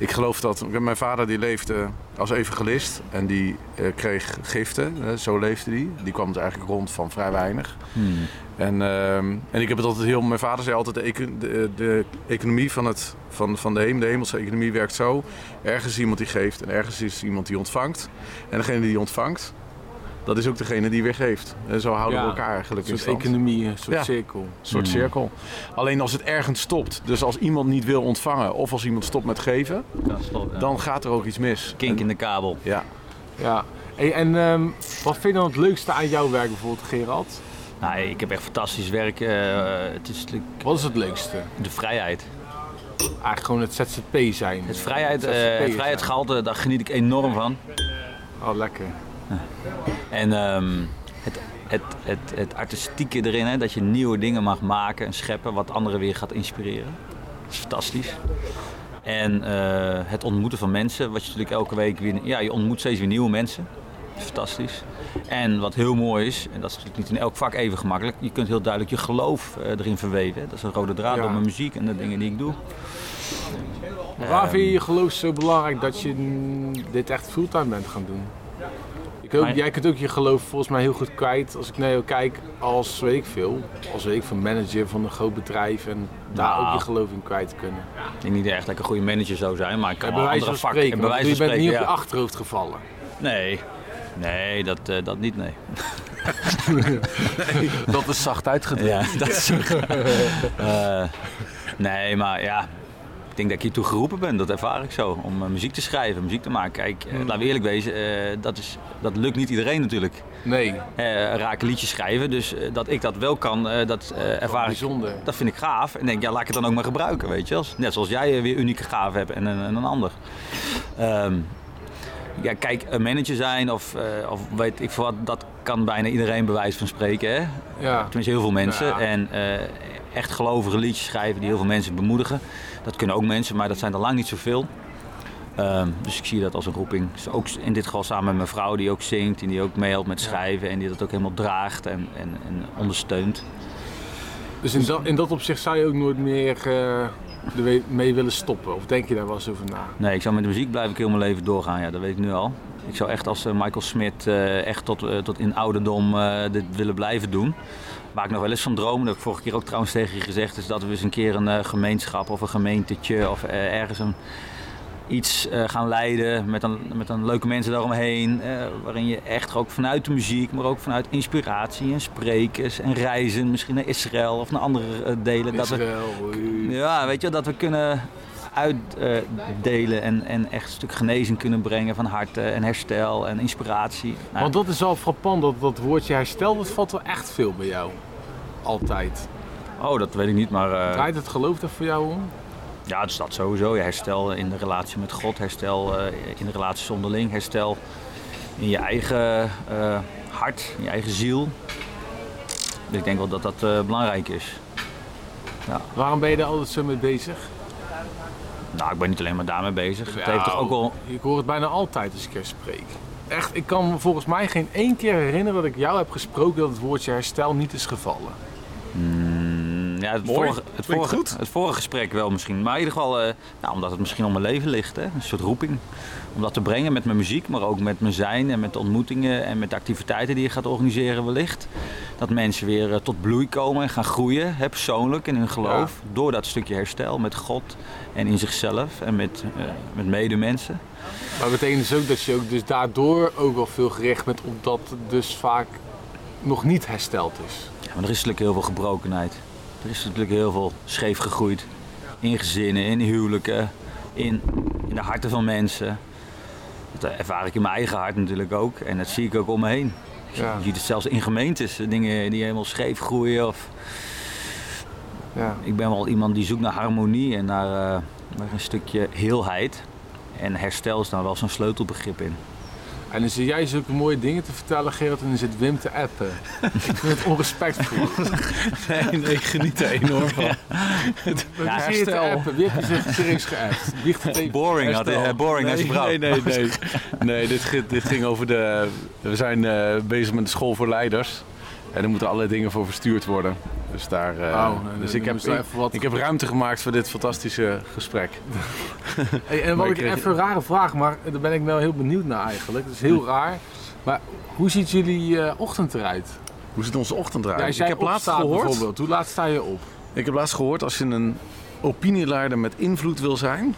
ik geloof dat... Mijn vader die leefde als evangelist. En die eh, kreeg giften. zo leefde die. Die kwam dus eigenlijk rond van vrij weinig. Hmm. En, ehm, en ik heb het altijd heel... Mijn vader zei altijd... De, de, de economie van, het, van, van de hemel, de hemelse economie werkt zo. Ergens is iemand die geeft. En ergens is iemand die ontvangt. En degene die ontvangt... Dat is ook degene die weer geeft. En zo houden Ja, we elkaar eigenlijk Een in stand. economie, een soort Ja. cirkel. Een soort Mm. cirkel. Alleen als het ergens stopt, dus als iemand niet wil ontvangen of als iemand stopt met geven, Ja, stop, ja. dan gaat er ook iets mis. Kink in de kabel. Ja. Ja. Hey, en ehm, wat vind je dan het leukste aan jouw werk bijvoorbeeld, Gerald? Nou, ik heb echt fantastisch werk. eh, het is Wat is het leukste? de vrijheid. Eigenlijk gewoon het ZZP zijn. Het, vrijheid, eh, het zijn. vrijheidsgehalte, daar geniet ik enorm van. Oh, lekker. En ehm, het, het, het, het artistieke erin, hè, dat je nieuwe dingen mag maken en scheppen, wat anderen weer gaat inspireren. Dat is fantastisch. En eh, het ontmoeten van mensen, wat je natuurlijk elke week weer. Ja, je ontmoet steeds weer nieuwe mensen. Dat is fantastisch. En wat heel mooi is, en dat is natuurlijk niet in elk vak even gemakkelijk, je kunt heel duidelijk je geloof eh, erin verweven. Dat is een rode draad Ja. door mijn muziek en de dingen die ik doe. Waar Ehm. vind je je geloof zo belangrijk dat je dit echt fulltime bent gaan doen? Ik ook, Maar- jij kunt ook je geloof volgens mij heel goed kwijt als ik naar jou kijk als, weet ik veel, als weet ik van manager van een groot bedrijf en daar Nou. ook je geloof in kwijt kunnen. Ik denk niet echt dat ik een goede manager zou zijn, maar ik kan En wel wijze andere van vakken. spreken, en bij want wijze je van bent niet op je ja. achterhoofd gevallen. Nee, nee dat, eh, dat niet, nee. Dat is zacht uitgedrukt. Ja, dat is Eh, Nee, maar ja, ik denk dat ik hiertoe geroepen ben, dat ervaar ik zo. Om eh, muziek te schrijven, muziek te maken. Kijk, eh, laten we eerlijk wezen, eh, dat, is, dat lukt niet iedereen natuurlijk. Nee, raak liedjes schrijven, dus dat ik dat wel kan, dat ervaar ik. bijzonder. Dat vind ik gaaf. En denk, ja, laat ik het dan ook maar gebruiken, weet je wel. Net zoals jij weer unieke gaven hebt en een, en een ander. Ehm, ja, kijk, een manager zijn of, of weet ik wat, dat kan bijna iedereen bij wijze van spreken. Hè? Ja. Tenminste, heel veel mensen. Ja. En echt gelovige liedjes schrijven die heel veel mensen bemoedigen. Dat kunnen ook mensen, maar dat zijn er lang niet zoveel. Ehm, dus ik zie dat als een roeping. Dus ook in dit geval samen met mijn vrouw die ook zingt en die ook meehelpt met schrijven en die dat ook helemaal draagt en, en, en ondersteunt. Dus in dat, in dat opzicht zou je ook nooit meer eh, mee willen stoppen? Of denk je daar wel eens over na? Nee, ik zou met de muziek blijven ik heel mijn leven doorgaan, ja, dat weet ik nu al. Ik zou echt als eh, Michael Smit eh, echt tot, tot in ouderdom dit willen blijven doen. Waar ik nog wel eens van droom, dat heb ik vorige keer ook trouwens tegen je gezegd, is dat we eens een keer een eh, gemeenschap of een gemeentetje of eh, ergens een, iets eh, gaan leiden met een, met een leuke mensen daaromheen. waarin je echt ook vanuit de muziek, maar ook vanuit inspiratie en sprekers en reizen, misschien naar Israël of naar andere delen. Dat we, Israël, eh, ja, weet je, dat we kunnen uitdelen en, en echt een stuk genezing kunnen brengen van hart eh, en herstel en inspiratie. Nou, Want dat is wel frappant, dat, dat woordje herstel, dat valt wel echt veel bij jou. Altijd. oh, dat weet ik niet, maar eh, Draait het geloof daar voor jou om? ja, dus dat sowieso. Je herstel in de relatie met God, herstel eh, in de relatie onderling, herstel in je eigen eh, hart, in je eigen ziel. Dus ik denk wel dat dat eh, belangrijk is. Waarom ben je daar altijd zo mee bezig? Nou, ik ben niet alleen maar daarmee bezig. Het heeft toch ook wel Ik hoor het bijna altijd als ik er spreek. Echt, ik kan me volgens mij geen één keer herinneren dat ik jou heb gesproken dat het woordje herstel niet is gevallen. Mm, ja, het, Mooi. vorige, het, vorige, goed. het vorige gesprek wel misschien. Maar in ieder geval, eh, nou, omdat het misschien om mijn leven ligt. Hè? Een soort roeping. Om dat te brengen met mijn muziek, maar ook met mijn zijn en met de ontmoetingen en met de activiteiten die je gaat organiseren wellicht. Dat mensen weer eh, tot bloei komen en gaan groeien, hè, persoonlijk in hun geloof. Door dat stukje herstel met God en in zichzelf en met, eh, met medemensen. Maar betekent dus ook dat je ook dus daardoor ook wel veel gericht bent op dat dus vaak nog niet hersteld is. Ja, maar er is natuurlijk heel veel gebrokenheid. Er is natuurlijk heel veel scheef gegroeid. In gezinnen, in huwelijken, in, in de harten van mensen. Dat ervaar ik in mijn eigen hart natuurlijk ook. En dat zie ik ook om me heen. Ja. Je ziet het zelfs in gemeentes, dingen die helemaal scheef groeien. Of... Ja. Ik ben wel iemand die zoekt naar harmonie en naar, eh, naar een stukje heelheid. En herstel is daar wel zo'n sleutelbegrip in. En dan zit jij zulke mooie dingen te vertellen, Gerard, en dan zit Wim te appen. ik vind het onrespectvol. Nee, nee, ik geniet er enorm van. Ja, je te herstel. appen? Wie heeft je zich serieus geappt? Boring, had hij, Herstel. eh, boring naar zijn vrouw. Nee, nee, nee. Nee, dit, gi- dit ging over de... We zijn eh, bezig met de school voor leiders. En er moeten allerlei dingen voor verstuurd worden. Dus daar... Oh, nee, dus ik heb, ik, wat- ik heb ruimte gemaakt voor dit fantastische gesprek. Hey, en wat ik kreeg- even een rare vraag, maar daar ben ik wel heel benieuwd naar eigenlijk. Dat is heel raar. Maar hoe ziet jullie eh, ochtend eruit? Hoe ziet onze ochtend eruit? Ja, ik heb laatst gehoord... bijvoorbeeld, hoe laat sta je op? Ik heb laatst gehoord, als je een opinieleider met invloed wil zijn,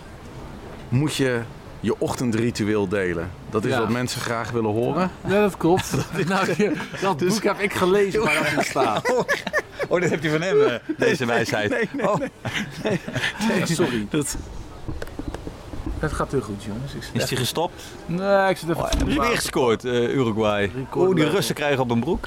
moet je je ochtendritueel delen. Dat is Ja. wat mensen graag willen horen. Ja, dat klopt. nou, die- dat boek heb ik gelezen waar dat in staat. Oh, dit heb je van hem, eh, deze wijsheid. Nee, nee, Oh. Nee, sorry. Dat, Het gaat heel goed, jongens. Ik Is hij gestopt? Nee, ik zit even... Oh, weer gescoord, eh, Uruguay. Record Oh, die. Russen krijgen op een broek.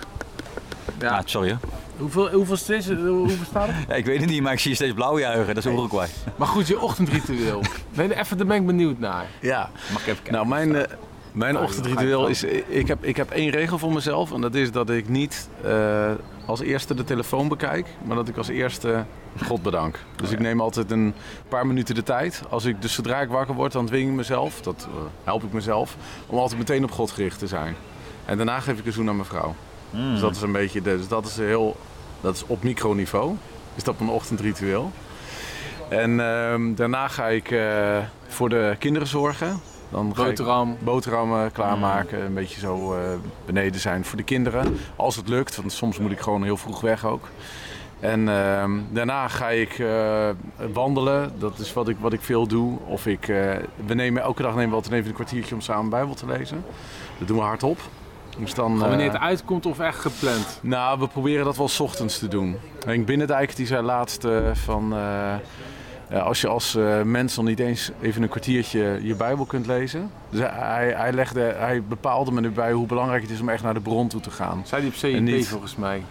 Ja. Ah, sorry. Hoeveel, hoeveel is het? Hoeveel staat het? Ja, ik weet het niet, maar ik zie je steeds blauw juichen. Dat is Uruguay. Maar goed, je ochtendritueel. Nee, even, daar ben ik benieuwd naar. ja. Mag ik even kijken? Nou, mijn, eh, mijn Oh, ochtendritueel is... Ik heb, ik heb één regel voor mezelf. En dat is dat ik niet eh, als eerste de telefoon bekijk. Maar dat ik als eerste God bedank. Dus ik neem altijd een paar minuten de tijd. Als ik, dus zodra ik wakker word, dan dwing ik mezelf. Dat eh, help ik mezelf. Om altijd meteen op God gericht te zijn. En daarna geef ik een zoen aan mijn vrouw. Mm. Dus dat is een beetje, de, dus dat is heel, dat is op microniveau. Is dat mijn ochtendritueel. En ehm, daarna ga ik eh, voor de kinderen zorgen. Dan Boterham. boterhammen klaarmaken, een beetje zo eh, beneden zijn voor de kinderen. Als het lukt, want soms moet ik gewoon heel vroeg weg ook. En ehm, daarna ga ik eh, wandelen, dat is wat ik, wat ik veel doe. Of ik, we nemen, elke dag nemen we altijd even een kwartiertje om samen Bijbel te lezen. Dat doen we hardop. Dus dan, Gewoon wanneer het eh, uitkomt of echt gepland? nou, we proberen dat wel 's ochtends te doen. Henk Binnendijk die zei laatst eh, van... eh, als je als mens nog niet eens even een kwartiertje je Bijbel kunt lezen. Dus hij, hij, legde, hij bepaalde me erbij hoe belangrijk het is om echt naar de bron toe te gaan. Zei die op niet- volgens mij.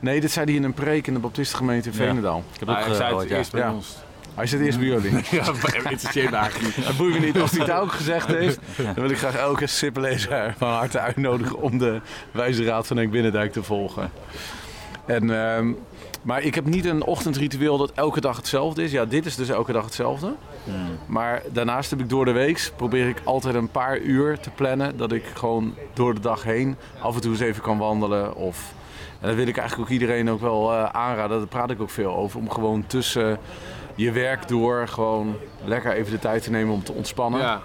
Nee, dit zei hij in een preek in de Baptistengemeente in Ja. Veenendaal. Ik heb ook hij zei het eerst bij Ja. ons. Hij zit eerst bij jullie. Ja, interesseert me eigenlijk niet. Dat boeit me niet. Als hij het ook gezegd heeft, dan wil ik graag elke sippenlezer van harte uitnodigen om de wijze raad van Henk Binnendijk te volgen. En, ehm, maar ik heb niet een ochtendritueel dat elke dag hetzelfde is. Ja, dit is dus elke dag hetzelfde. Maar daarnaast heb ik door de week probeer ik altijd een paar uur te plannen. Dat ik gewoon door de dag heen af en toe eens even kan wandelen. Of, en dat wil ik eigenlijk ook iedereen ook wel eh, aanraden. Daar praat ik ook veel over. Om gewoon tussen je werk door gewoon lekker even de tijd te nemen om te ontspannen. Ja.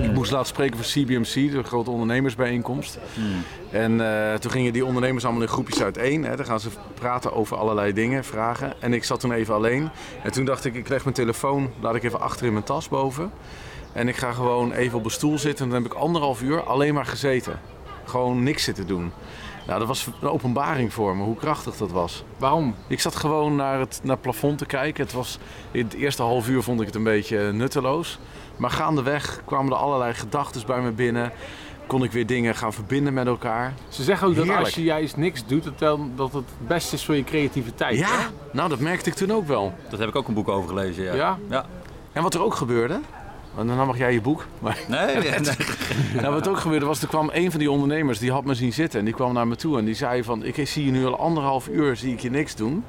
Ik moest laatst spreken voor CBMC, de grote ondernemersbijeenkomst. En eh, toen gingen die ondernemers allemaal in groepjes uiteen. Hè. Dan gaan ze praten over allerlei dingen, vragen. En ik zat toen even alleen. En toen dacht ik, ik leg mijn telefoon, laat ik even achter in mijn tas boven. En ik ga gewoon even op een stoel zitten. En dan heb ik anderhalf uur alleen maar gezeten. Gewoon niks zitten doen. Nou, dat was een openbaring voor me, hoe krachtig dat was. Waarom? Ik zat gewoon naar het, naar het plafond te kijken. Het, was, in het eerste half uur vond ik het een beetje nutteloos. Maar gaandeweg kwamen er allerlei gedachten bij me binnen. Kon ik weer dingen gaan verbinden met elkaar. Ze zeggen ook dat als je juist niks doet, dat, dan, dat het het beste is voor je creativiteit. hè? Ja, nou dat merkte ik toen ook wel. Dat heb ik ook een boek over gelezen, ja. Ja? Ja. En wat er ook gebeurde, en dan mag jij je boek. Maar Nee, nee, nee. nou, wat ook gebeurde was, er kwam een van die ondernemers, die had me zien zitten. En die kwam naar me toe en die zei van, ik zie je nu al anderhalf uur, zie ik je niks doen.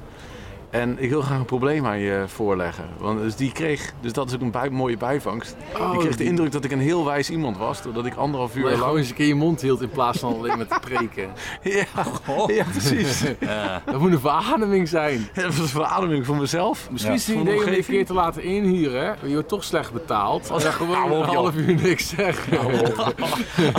En ik wil graag een probleem aan je voorleggen. Want dus die kreeg, dus dat is ook een bij- mooie bijvangst. Oh, ik kreeg de indruk dat ik een heel wijs iemand was, doordat ik anderhalf uur lang... eens een keer je mond hield in plaats van alleen maar te preken. Ja, ja precies. Dat moet een verademing zijn. Dat was een verademing voor mezelf. Misschien is het idee de om je keer te laten inhuren. Je wordt toch slecht betaald. Als je gewoon een half uur niks zegt.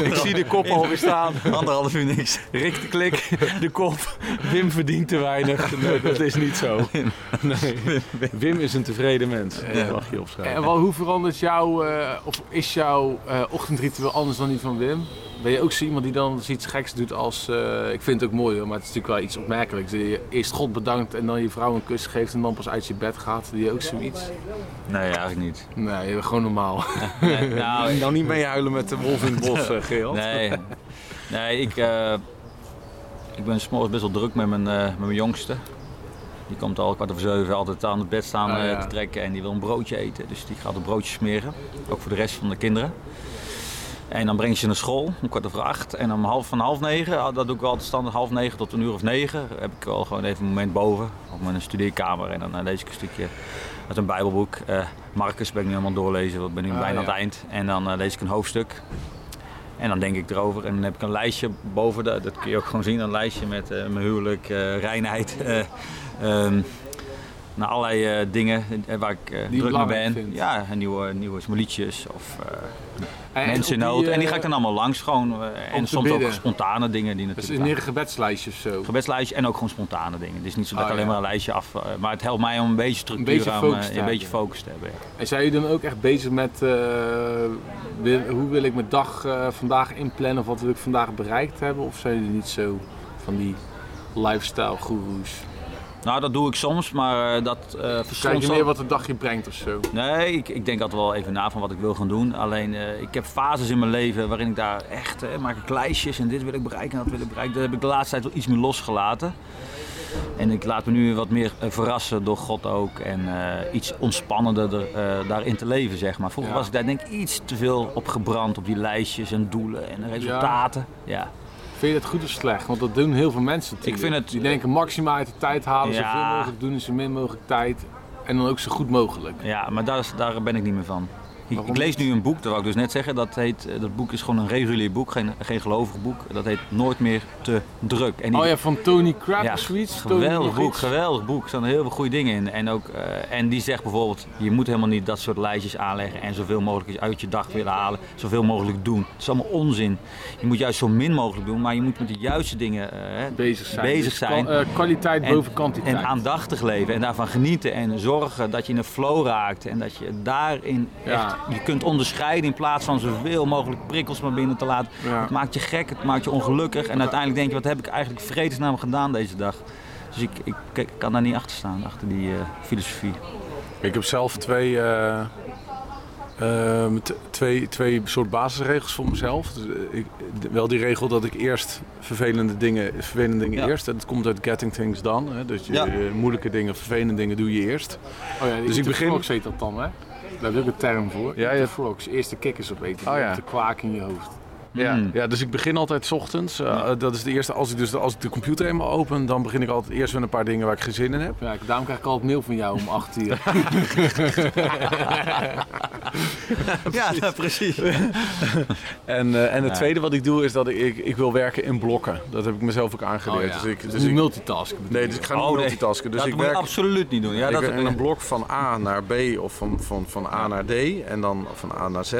Ik zie de kop alweer staan. Anderhalf uur niks. Rick de Klik, de kop. Wim verdient te weinig. Nee, dat is niet zo. Nee. Wim is een tevreden mens. Dat mag je opschrijven. En wel, hoe verandert jouw, eh, of is jouw eh, ochtendritueel anders dan die van Wim? Ben je ook zo iemand die dan iets geks doet als, eh, ik vind het ook mooi hoor, maar het is natuurlijk wel iets opmerkelijks. Dat je eerst God bedankt en dan je vrouw een kus geeft en dan pas uit je bed gaat. Doe je ook zoiets? Nee, eigenlijk niet. Nee, gewoon normaal. Nee, nou, nou niet meehuilen met de wolf in het bos, Geel. Nee, nee ik, eh, ik ben s'morgens best wel druk met mijn, eh, met mijn jongste. Die komt al kwart over zeven altijd aan het bed staan Oh, eh, ja. te trekken en die wil een broodje eten. Dus die gaat een broodje smeren. Ook voor de rest van de kinderen. En dan breng je ze naar school om kwart over acht. En om half van half negen, ah, dat doe ik wel altijd standaard half negen tot een uur of negen. Heb ik wel gewoon even een moment boven op mijn studeerkamer. En dan eh, lees ik een stukje uit een bijbelboek. Eh Marcus ben ik nu helemaal doorlezen, want ik ben nu Ah, bijna aan het eind. En dan lees ik een hoofdstuk. En dan denk ik erover en dan heb ik een lijstje boven, de, dat kun je ook gewoon zien, een lijstje met mijn huwelijk, reinheid. Eh ehm, nou, allerlei eh, dingen eh, waar ik eh, druk mee ben. vindt. Ja, nieuwe, nieuwe liedjes of En mensen in nood. en die ga ik dan allemaal langs gewoon. en soms ook spontane dingen die Dat is natuurlijk... in een gebedslijstje of zo. Gebedslijstje en ook gewoon spontane dingen. Het is niet zo dat Oh, ik alleen ja. maar een lijstje af... maar het helpt mij om een beetje structuur beetje aan, focus te een beetje focus te hebben. ja. En zijn jullie dan ook echt bezig met wil- hoe wil ik mijn dag vandaag inplannen of wat wil ik vandaag bereikt hebben? Of zijn jullie niet zo van die lifestyle gurus? Nou, dat doe ik soms, maar eh, dat uh, Kijk verschilt je zo- meer wat de dag je brengt of zo? Nee, ik, ik denk altijd wel even na van wat ik wil gaan doen. Alleen, eh, ik heb fases in mijn leven waarin ik daar echt, eh, maak ik lijstjes en dit wil ik bereiken en dat wil ik bereiken. Dat heb ik de laatste tijd wel iets meer losgelaten. En ik laat me nu wat meer eh, verrassen door God ook en eh, iets ontspannender eh, daarin te leven, zeg maar. Vroeger Ja. was ik daar denk ik iets te veel op gebrand, op die lijstjes en doelen en resultaten. Ja. Vind je dat goed of slecht? Want dat doen heel veel mensen natuurlijk. vind het- Die denken maximaal uit de tijd halen, Ja. zoveel mogelijk doen in zo min mogelijk tijd. En dan ook zo goed mogelijk. Ja, maar daar, daar ben ik niet meer van. Ik, lees nu een boek, dat wou ik dus net zeggen. Dat, heet, eh, dat boek is gewoon een regulier boek, geen, geen gelovig boek. Dat heet Nooit meer te druk. En die- Oh ja, van Tony Crab Ja, zoiets? Geweldig boek, geweldig boek. Er staan heel veel goede dingen in. En, ook, eh, en die zegt bijvoorbeeld, je moet helemaal niet dat soort lijstjes aanleggen en zoveel mogelijk uit je dag willen halen. Zoveel mogelijk doen. Het is allemaal onzin. Je moet juist zo min mogelijk doen, maar je moet met de juiste dingen eh, bezig zijn. bezig Dus zijn. kwaliteit En- boven kwantiteit. En aandachtig leven en daarvan genieten en zorgen dat je in een flow raakt en dat je daarin Ja. echt, je kunt onderscheiden in plaats van zoveel mogelijk prikkels maar binnen te laten. Ja. Het maakt je gek, het maakt je ongelukkig en uiteindelijk denk je wat heb ik eigenlijk vredesnaam gedaan deze dag. Dus ik, ik, ik kan daar niet achter staan, achter die eh, filosofie. Ik heb zelf twee, eh, ehm, t- twee, twee soort basisregels voor mezelf. Dus, eh, ik, d- wel die regel dat ik eerst vervelende dingen, vervelende dingen Ja. eerst. Dat komt uit Getting Things Done. Hè? Dus je, Ja. moeilijke dingen, vervelende dingen doe je eerst. Oh ja, Dus ik begin- Frogs heet dat dan, hè? Daar heb ik een term voor. Ja, ja. Frogs. Eerst de kikkers opeten. Oh ja. De kwaak in je hoofd. Ja, Mm. ja, dus ik begin altijd 's ochtends. Eh, Dat is de eerste. Als ik, dus, als ik de computer eenmaal open, dan begin ik altijd eerst met een paar dingen waar ik geen zin in heb. Ja, ik- daarom krijg ik altijd mail van jou om 8 uur. Ja, precies. En, eh, en het Ja. tweede wat ik doe is dat ik, ik, ik wil werken in blokken. Dat heb ik mezelf ook aangeleerd. Oh, ja. Dus ik, Dus dus ik, multitasken. bedoel nee, dus ik ga niet Oh, multitasken. Dus dat ik moet werk absoluut niet doen. Ja, ik dat, werk in een blok van A naar B of van, van, van A naar D en dan van A naar Z.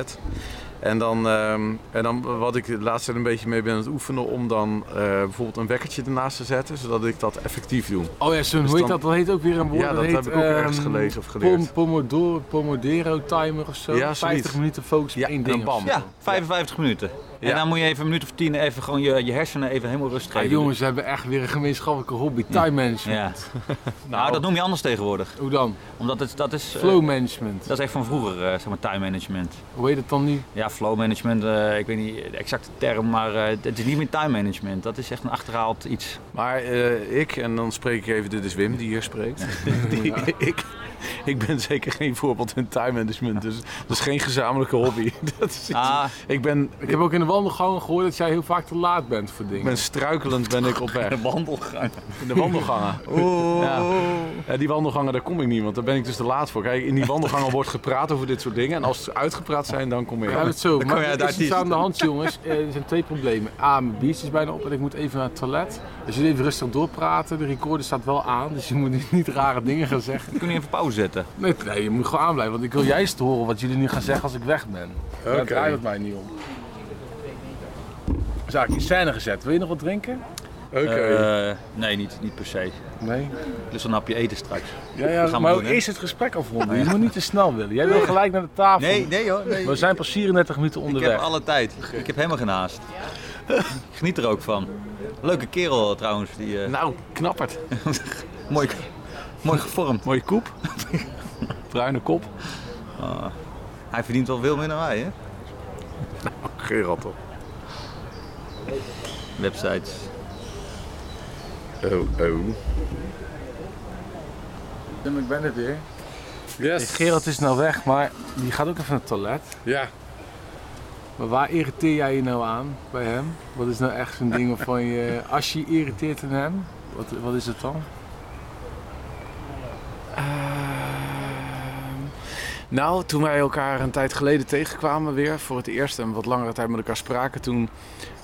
En dan, ehm, en dan wat ik de laatste tijd een beetje mee ben aan het oefenen om dan eh, bijvoorbeeld een wekkertje ernaast te zetten, zodat ik dat effectief doe. Oh ja, zo'n, Dus hoe heet dan- dat? Dat heet ook weer een woord. Ja, dat heet, heb ik ook ergens ehm, gelezen of geleerd. Pom, pomodoro, pomodoro timer of zo. Ja, zoiets. 50 minuten focus op Ja, één en ding. bam. zo. ja, 55 minuten. En Ja. dan moet je even een minuut of tien even gewoon je, je hersenen even helemaal rust Ah, geven. jongens, we hebben echt weer een gemeenschappelijke hobby. Time management. Ja. Nou, dat noem je anders tegenwoordig. Hoe dan? Omdat het, dat is... eh, Flow management. dat is echt van vroeger, eh, zeg maar, time management. Hoe heet het dan nu? Ja, flow management, eh, ik weet niet de exacte term, maar eh, het is niet meer time management. Dat is echt een achterhaald iets. Maar eh, ik, en dan spreek ik even, dit is Wim die hier spreekt. Die- ik, ik ben zeker geen voorbeeld in time management, dus dat is geen gezamenlijke hobby. Dat is iets- Ah, ik, ben, Ik heb ook in de wandelgangen gehoord dat jij heel vaak te laat bent voor ik dingen. ben struikelend ben ik op weg. de wandelgang. In de wandelgangen. Ja. Ja, die wandelgangen, daar kom ik niet, want daar ben ik dus te laat voor. Kijk, in die wandelgangen wordt gepraat over dit soort dingen. En als ze uitgepraat zijn, dan kom ik. Hebben het zo. kom Maar er daar is iets aan de hand, jongens. Eh, Er zijn twee problemen. A, mijn biertje is bijna op en ik moet even naar het toilet. Als jullie even rustig doorpraten, de recorder staat wel aan. Dus je moet niet, rare dingen gaan zeggen. We kunnen even pauze zetten. Nee, nee, je moet gewoon aanblijven. Want ik wil juist horen wat jullie nu gaan zeggen als ik weg ben. Daar Oké. draait het mij niet om. Zaak in scène gezet. Wil je nog wat drinken? Oké. Eh, nee, niet, niet per se. Nee. Dus een napje eten straks. Ja, Dat ja, gaan we maar doen, hè? eerst het gesprek afronden. Je moet niet te snel willen. Jij wil gelijk naar de tafel. Nee, nee hoor. Nee. We zijn pas 34 minuten Ik onderweg. heb alle tijd. Ik heb helemaal geen haast. Ik geniet er ook van. Leuke kerel trouwens. Die, eh, Nou, knapperd. mooi, mooi gevormd. Mooie koep. Bruine kop. Ah, hij verdient wel veel meer dan wij, hè? Gerard toch. Websites. Oh, oh. Ik ben er weer. Yes. Gerard is nou weg, maar die gaat ook even naar het toilet. Ja. Maar waar irriteer jij je nou aan bij hem? Wat is nou echt zo'n ding waarvan je... Als je irriteert aan hem, wat, wat is het dan? Ehm, nou, toen wij elkaar een tijd geleden tegenkwamen weer voor het eerst en wat langere tijd met elkaar spraken, toen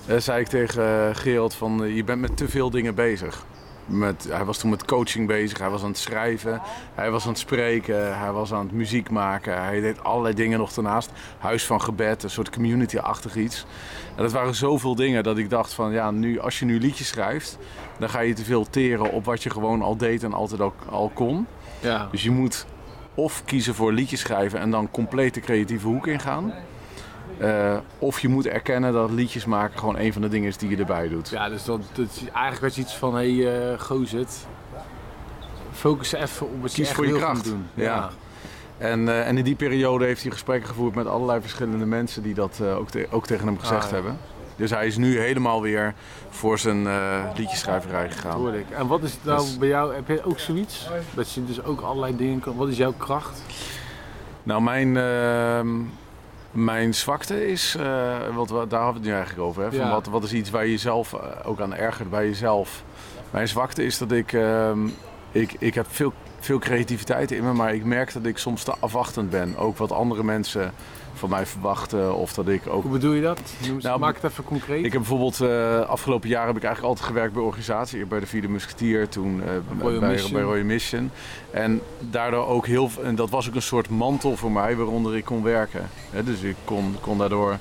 eh, zei ik tegen eh, Gerald van eh, je bent met te veel dingen bezig. Met, hij was toen met coaching bezig, hij was aan het schrijven, hij was aan het spreken, hij was aan het muziek maken, hij deed allerlei dingen nog daarnaast. Huis van gebed, een soort community-achtig iets. En dat waren zoveel dingen dat ik dacht van ja, nu, als je nu liedjes schrijft, dan ga je te veel teren op wat je gewoon al deed en altijd ook al kon. Ja. Dus je moet of kiezen voor liedjes schrijven en dan compleet de creatieve hoek ingaan. Eh, of je moet erkennen dat liedjes maken gewoon een van de dingen is die je erbij doet. Ja, dus dat, dat is eigenlijk was iets van, hé hey, uh, gozet, focus even op wat je Kies echt voor je kracht. doen. Ja. En, eh, en in die periode heeft hij gesprekken gevoerd met allerlei verschillende mensen die dat ook, te- ook tegen hem gezegd Ah, ja. hebben. Dus hij is nu helemaal weer voor zijn eh liedjeschrijverij gegaan. Hoor ik. En wat is het nou Dus- bij jou, heb je ook zoiets? Dat je dus ook allerlei dingen kan, wat is jouw kracht? Nou, mijn, ehm, mijn zwakte is, eh, wat, daar hadden we het nu eigenlijk over. Hè? Van Ja. wat, wat is iets waar je jezelf eh, ook aan ergert bij jezelf? Mijn zwakte is dat ik, ehm, ik, ik heb veel, veel creativiteit in me, maar ik merk dat ik soms te afwachtend ben. Ook wat andere mensen van mij verwachten of dat ik ook Hoe bedoel je dat? Noem Nou, maak het even concreet. ik heb bijvoorbeeld uh, afgelopen jaar heb ik eigenlijk altijd gewerkt bij organisatie. Bij de Vierde Musketier, toen uh, Royal bij, bij Royal Mission. En daardoor ook heel en dat was ook een soort mantel voor mij waaronder ik kon werken. He, dus ik kon, kon daardoor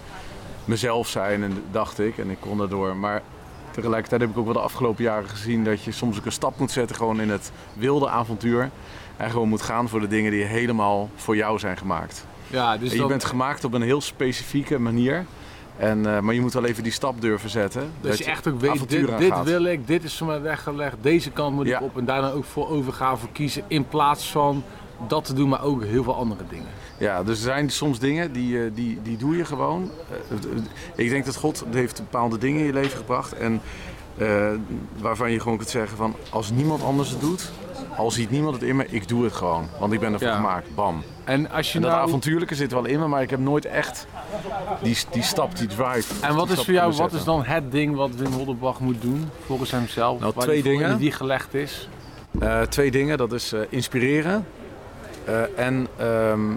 mezelf zijn en dacht ik. En ik kon daardoor. Maar tegelijkertijd heb ik ook wel de afgelopen jaren gezien dat je soms ook een stap moet zetten gewoon in het wilde avontuur. En gewoon moet gaan voor de dingen die helemaal voor jou zijn gemaakt. Ja, dus je bent gemaakt op een heel specifieke manier. En, uh, maar je moet wel even die stap durven zetten. Dat, je echt ook weet, dit, dit wil ik, dit is voor mij weggelegd, deze kant moet Ja. ik op en daar dan ook voor overgaan, voor kiezen. In plaats van dat te doen, maar ook heel veel andere dingen. Ja, dus er zijn soms dingen die, eh, die, die doe je gewoon. Eh, eh, ik denk dat God heeft bepaalde dingen in je leven gebracht. En eh, waarvan je gewoon kunt zeggen van als niemand anders het doet, al ziet niemand het in me, ik doe het gewoon. Want ik ben ervoor Ja. gemaakt. Bam. En als je En dat nou... avontuurlijke zit wel in me, maar ik heb nooit echt die, die stap, die drive. En wat is voor jou, wat is dan het ding wat Wim Hoddenbach moet doen volgens hemzelf? Nou, twee dingen. in die gelegd is. Eh, twee dingen, dat is eh, inspireren eh, en ehm,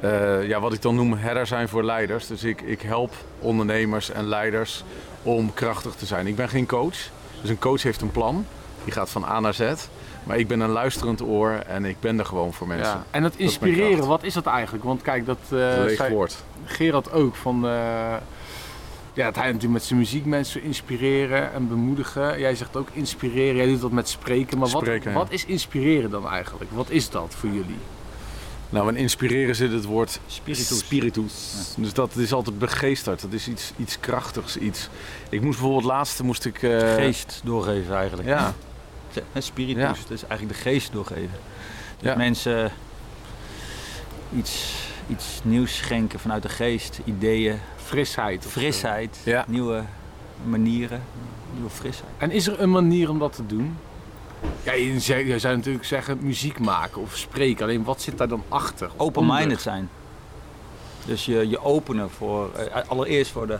eh, ja, wat ik dan noem herder zijn voor leiders. Dus ik, ik help ondernemers en leiders om krachtig te zijn. Ik ben geen coach, dus een coach heeft een plan. Die gaat van A naar Z. Maar ik ben een luisterend oor en ik ben er gewoon voor mensen. Ja. En het inspireren, wat is dat eigenlijk? Want kijk, dat eh, leeg zei woord. Gerard ook van... eh, ja, dat hij natuurlijk met zijn muziek mensen inspireren en bemoedigen. Jij zegt ook inspireren, jij doet dat met spreken. Maar wat, Spreken, ja. wat is inspireren dan eigenlijk? Wat is dat voor jullie? Nou, in inspireren zit het woord Spiritus. spiritus. Dus dat is altijd begeesterd. Dat is iets, iets krachtigs. Iets. Ik moest bijvoorbeeld laatst moest ik. eh, Geest doorgeven eigenlijk. Ja, Hè, Spiritus, Ja. dat is eigenlijk de geest doorgeven. Dus Ja. mensen iets, iets nieuws schenken vanuit de geest, ideeën, Frisheid. frisheid, Ja. nieuwe manieren, nieuwe frisheid. En is er een manier om dat te doen? Ja, je, zou- je zou natuurlijk zeggen muziek maken of spreken. Alleen wat zit daar dan achter? Open-minded zijn. Dus je, je openen voor, eh, allereerst voor de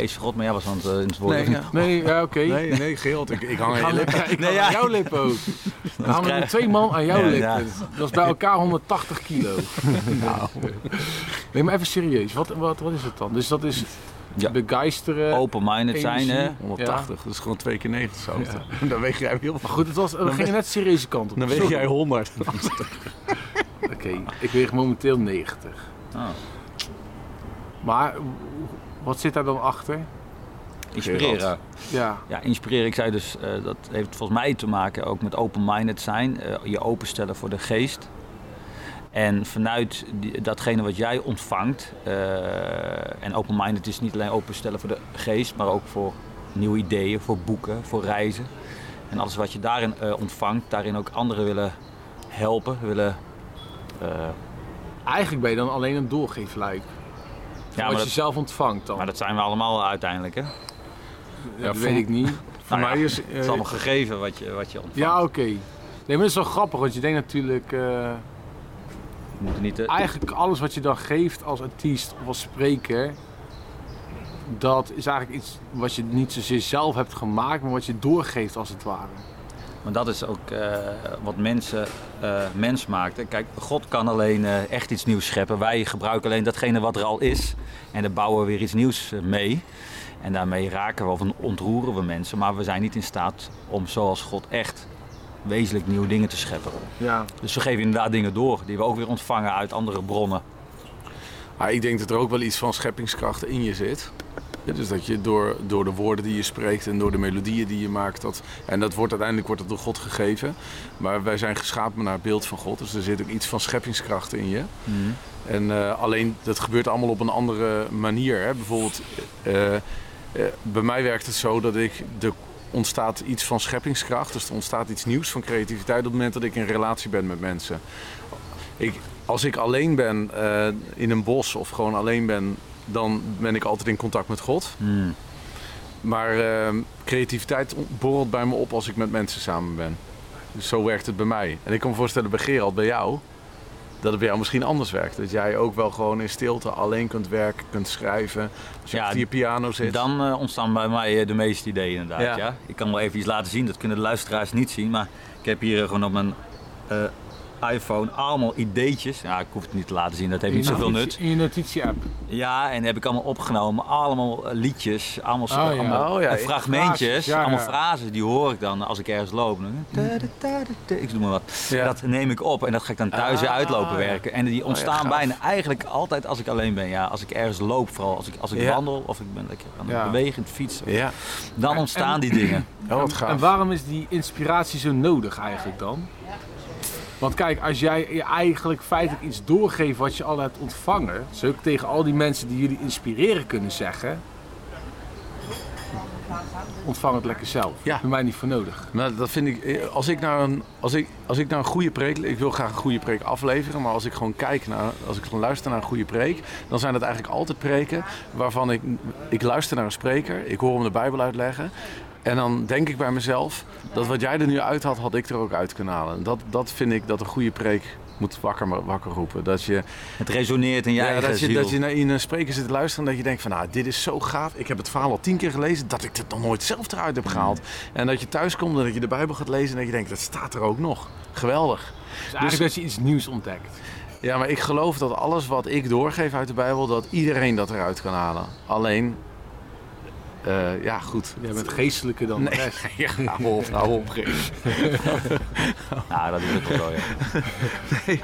geest van God, maar jij was aan het, eh, in het woord. Nee, ja. Nee, ja, oké. nee, nee, Gerald, ik, ik hang aan Ik je lippen. ik hang Nee, aan ja. jouw lippen ook. Dan hangen krijg- twee man aan jouw Ja, lippen. ja. Dat is bij elkaar 180 kilo. Nou, Nee, maar even serieus. Wat, wat, wat is het dan? Dus dat is Ja. begeisteren. Open-minded zijn, hè? energie. 180, dat is gewoon twee keer 90 zo. Dan weeg jij heel Maar goed, het was, we gingen net de serieuze kant op. Dan weeg jij 100. Oké, ik weeg momenteel 90. Ah, Maar wat zit daar dan achter? inspireren. Ja, Ja, inspireren. Ik zei dus, eh, dat heeft volgens mij te maken ook met open-minded zijn. eh, je openstellen voor de geest. En vanuit die, datgene wat jij ontvangt. eh, en open-minded is niet alleen openstellen voor de geest, maar ook voor nieuwe ideeën, voor boeken, voor reizen. En alles wat je daarin eh, ontvangt, daarin ook anderen willen helpen, willen. eh, eigenlijk ben je dan alleen een doorgeefluik. Ja, als je dat, zelf ontvangt dan. maar dat zijn we allemaal uiteindelijk. Hè? Het Ja, dat voor- weet ik niet. Voor Nou ja, mij is... eh, is allemaal gegeven wat je, wat je ontvangt. Ja, oké. Nee, maar dat is wel grappig, want je denkt natuurlijk... eh, We moeten niet te- eigenlijk alles wat je dan geeft als artiest of als spreker... Dat is eigenlijk iets wat je niet zozeer zelf hebt gemaakt, maar wat je doorgeeft als het ware. Maar dat is ook eh, wat mensen eh, mens maakt. Kijk, God kan alleen eh, echt iets nieuws scheppen. Wij gebruiken alleen datgene wat er al is. En daar bouwen we weer iets nieuws mee. En daarmee raken we of ontroeren we mensen. Maar we zijn niet in staat om zoals God echt wezenlijk nieuwe dingen te scheppen. Ja. Dus we geven inderdaad dingen door die we ook weer ontvangen uit andere bronnen. Ik denk dat er ook wel iets van scheppingskracht in je zit. Ja, dus dat je door, door de woorden die je spreekt en door de melodieën die je maakt, dat, en dat wordt uiteindelijk wordt het door God gegeven. Maar wij zijn geschapen naar het beeld van God, dus er zit ook iets van scheppingskracht in je. En eh, alleen dat gebeurt allemaal op een andere manier. Hè? Bijvoorbeeld, eh, eh, bij mij werkt het zo dat ik er ontstaat iets van scheppingskracht, dus er ontstaat iets nieuws van creativiteit op het moment dat ik in relatie ben met mensen. Ik, als ik alleen ben in een bos of gewoon alleen ben, dan ben ik altijd in contact met God. Hmm. Maar eh, creativiteit borrelt bij me op als ik met mensen samen ben. Dus zo werkt het bij mij. En ik kan me voorstellen bij Gerald, bij jou, dat het bij jou misschien anders werkt. Dat jij ook wel gewoon in stilte alleen kunt werken, kunt schrijven. Als je Ja, achter je piano zit. Dan eh, ontstaan bij mij eh, de meeste ideeën inderdaad. Ja. Ja. Ik kan wel even iets laten zien, dat kunnen de luisteraars niet zien. Maar ik heb hier eh, gewoon op mijn iPhone allemaal ideetjes. Ja, ik hoef het niet te laten zien, dat heeft niet zoveel nut. In je notitie-app. Ja, en heb ik allemaal opgenomen. Allemaal liedjes, allemaal, Oh, ja. allemaal Oh, ja. fragmentjes, ja, allemaal ja. frases. Die hoor ik dan als ik ergens loop. Ik doe maar wat. Ja. Dat neem ik op en dat ga ik dan thuis weer Ah, uitlopen werken. En die ontstaan gaaf. bijna eigenlijk altijd als ik alleen ben. Ja, als ik ergens loop, vooral als ik, als ik Ja. wandel of ik ben lekker aan het Ja. bewegen, het fietsen. Ja, Dan ontstaan En- die dingen. oh, wat En waarom is die inspiratie zo nodig eigenlijk dan? Want kijk, als jij je eigenlijk feitelijk iets doorgeeft wat je al hebt ontvangen, zou ik tegen al die mensen die jullie inspireren kunnen zeggen: ontvang het lekker zelf. Ja. Bij mij niet voor nodig. Nou, dat vind ik. eh, Als ik naar een, als ik, als ik naar een goede preek. Ik wil graag een goede preek afleveren. Maar als ik gewoon kijk naar. Als ik gewoon luister naar een goede preek. Dan zijn het eigenlijk altijd preken. Waarvan ik. Ik luister naar een spreker. Ik hoor hem de Bijbel uitleggen. En dan denk ik bij mezelf, dat wat jij er nu uit had, had ik er ook uit kunnen halen. Dat, dat vind ik dat een goede preek moet wakker, wakker roepen. Dat je, Het resoneert in je ja, eigen dat je, ziel. dat je naar in een spreker zit te luisteren en dat je denkt van nou, dit is zo gaaf. Ik heb het verhaal al tien keer gelezen, dat ik het nog nooit zelf eruit heb gehaald. En dat je thuis komt en dat je de Bijbel gaat lezen en dat je denkt, dat staat er ook nog. Geweldig. Dus eigenlijk dat je iets nieuws ontdekt. Ja, maar ik geloof dat alles wat ik doorgeef uit de Bijbel, dat iedereen dat eruit kan halen. Alleen, eh, ja goed. Jij bent geestelijker dan de Nee, rest. ja, hou op, hou op. Ja, dat is ook wel zo, ja.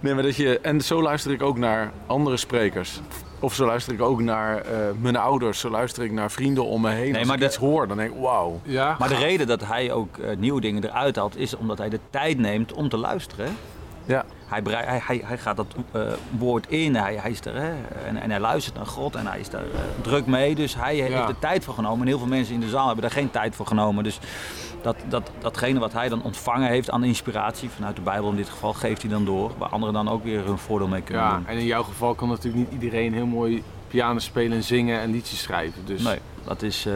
Nee, maar dat je... En zo luister ik ook naar andere sprekers. Of zo luister ik ook naar eh, mijn ouders. Zo luister ik naar vrienden om me heen. Nee, Als maar ik de- iets hoor, dan denk ik, wauw. Ja, Maar de reden dat hij ook eh, nieuwe dingen eruit haalt, is omdat hij de tijd neemt om te luisteren. Ja. Hij, hij, hij, hij gaat dat eh, woord in, hij, hij is er, hè, en, en hij luistert naar God en hij is daar eh, druk mee. Dus hij heeft er tijd voor genomen. En heel veel mensen in de zaal hebben daar geen tijd voor genomen. Dus dat, dat, datgene wat hij dan ontvangen heeft aan inspiratie, vanuit de Bijbel in dit geval, geeft hij dan door. Waar anderen dan ook weer hun voordeel mee kunnen ja, doen. en in jouw geval kan natuurlijk niet iedereen heel mooi piano spelen en zingen en liedjes schrijven. Dus. Nee, dat is, eh,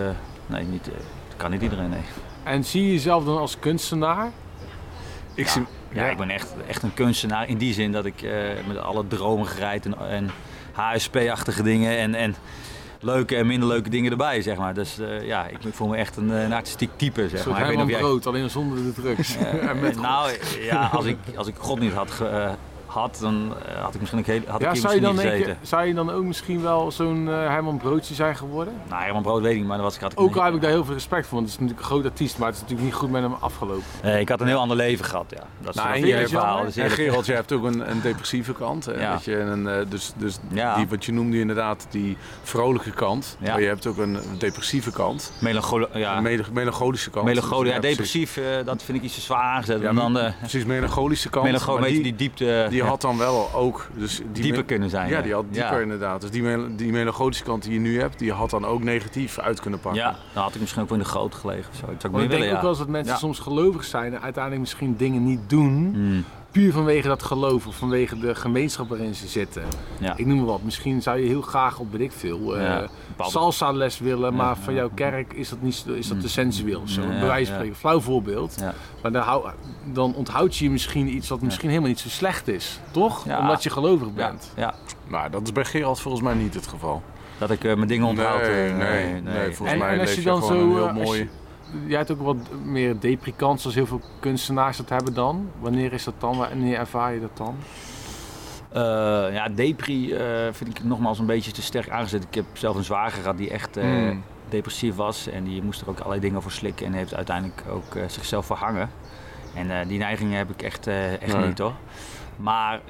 nee, niet, dat kan niet iedereen, nee. En zie je jezelf dan als kunstenaar? Ik Ja. zie... Ja, ik ben echt, echt een kunstenaar in die zin dat ik eh, met alle dromigheid en, en HSP-achtige dingen en, en leuke en minder leuke dingen erbij, zeg maar. Dus eh, ja, ik voel me echt een, eh, een artistiek type, zeg maar. Ik weet of jij- Brood, alleen zonder de drugs. En met nou ja, als ik, als ik God niet had, ge- had dan eh, had ik misschien ook heel, had ik ja, hier zou je, misschien dan zou je dan ook misschien wel zo'n eh, Herman Broodje zijn geworden? Nou, Herman Brood weet ik niet, maar dat was, ik had ik Ook al heb ik daar heel veel respect voor, want het is natuurlijk een groot artiest, maar het is natuurlijk niet goed met hem afgelopen. Nee, ik had een heel ander leven gehad, ja. Dat is Nou, een en heel je- verhaal. dus En Gerald, jij hebt ook een, een depressieve kant. Hè? Ja. Dat je een, eh, dus dus Ja. die, wat je noemde inderdaad, die vrolijke kant. Ja. Maar je hebt ook een depressieve kant. Melancholo- ja, melancholische kant. melancholie, ja, Dus precies. depressief, eh, dat vind ik iets te zwaar aangezet. Ja, en dan de Precies, melancholische kant. melancholie, weet die, die diepte... die ja. Had dan wel ook... Dus die dieper kunnen zijn. Ja, die had dieper Ja. inderdaad. Dus die, mel- die melancholische kant die je nu hebt, die had dan ook negatief uit kunnen pakken. Ja, dan had ik misschien ook wel in de grote gelegen of zo. Dat zou ik ik denk willen, ook ja. wel eens dat mensen Ja. soms gelovig zijn en uiteindelijk misschien dingen niet doen, Hmm, puur vanwege dat geloof of vanwege de gemeenschap waarin ze zitten. ja. Ik noem maar wat, misschien zou je heel graag op weet ik veel, eh, Ja, salsa les willen, maar Ja, van jouw kerk is dat, niet, is dat te sensueel of zo. Ja, bij wijze van ja. spreken, flauw voorbeeld. Ja. Maar dan, hou, dan onthoud je misschien iets wat misschien helemaal niet zo slecht is, toch? Ja. Omdat je gelovig bent. ja, Maar dat is bij Gerald volgens mij niet het geval. dat ik eh, mijn dingen onthoud. nee, eh, nee, nee, volgens En- mij en als je je dan zo, een heel als mooi... Jij hebt ook wat meer deprikant, zoals heel veel kunstenaars dat hebben dan. Wanneer is dat dan? Wanneer ervaar je dat dan? Eh, ja, Depri eh, vind ik nogmaals een beetje te sterk aangezet. Ik heb zelf een zwager gehad die echt eh, Hmm. depressief was. En die moest er ook allerlei dingen voor slikken. En heeft uiteindelijk ook zichzelf verhangen. En die neigingen heb ik echt, echt Nee. niet hoor. Maar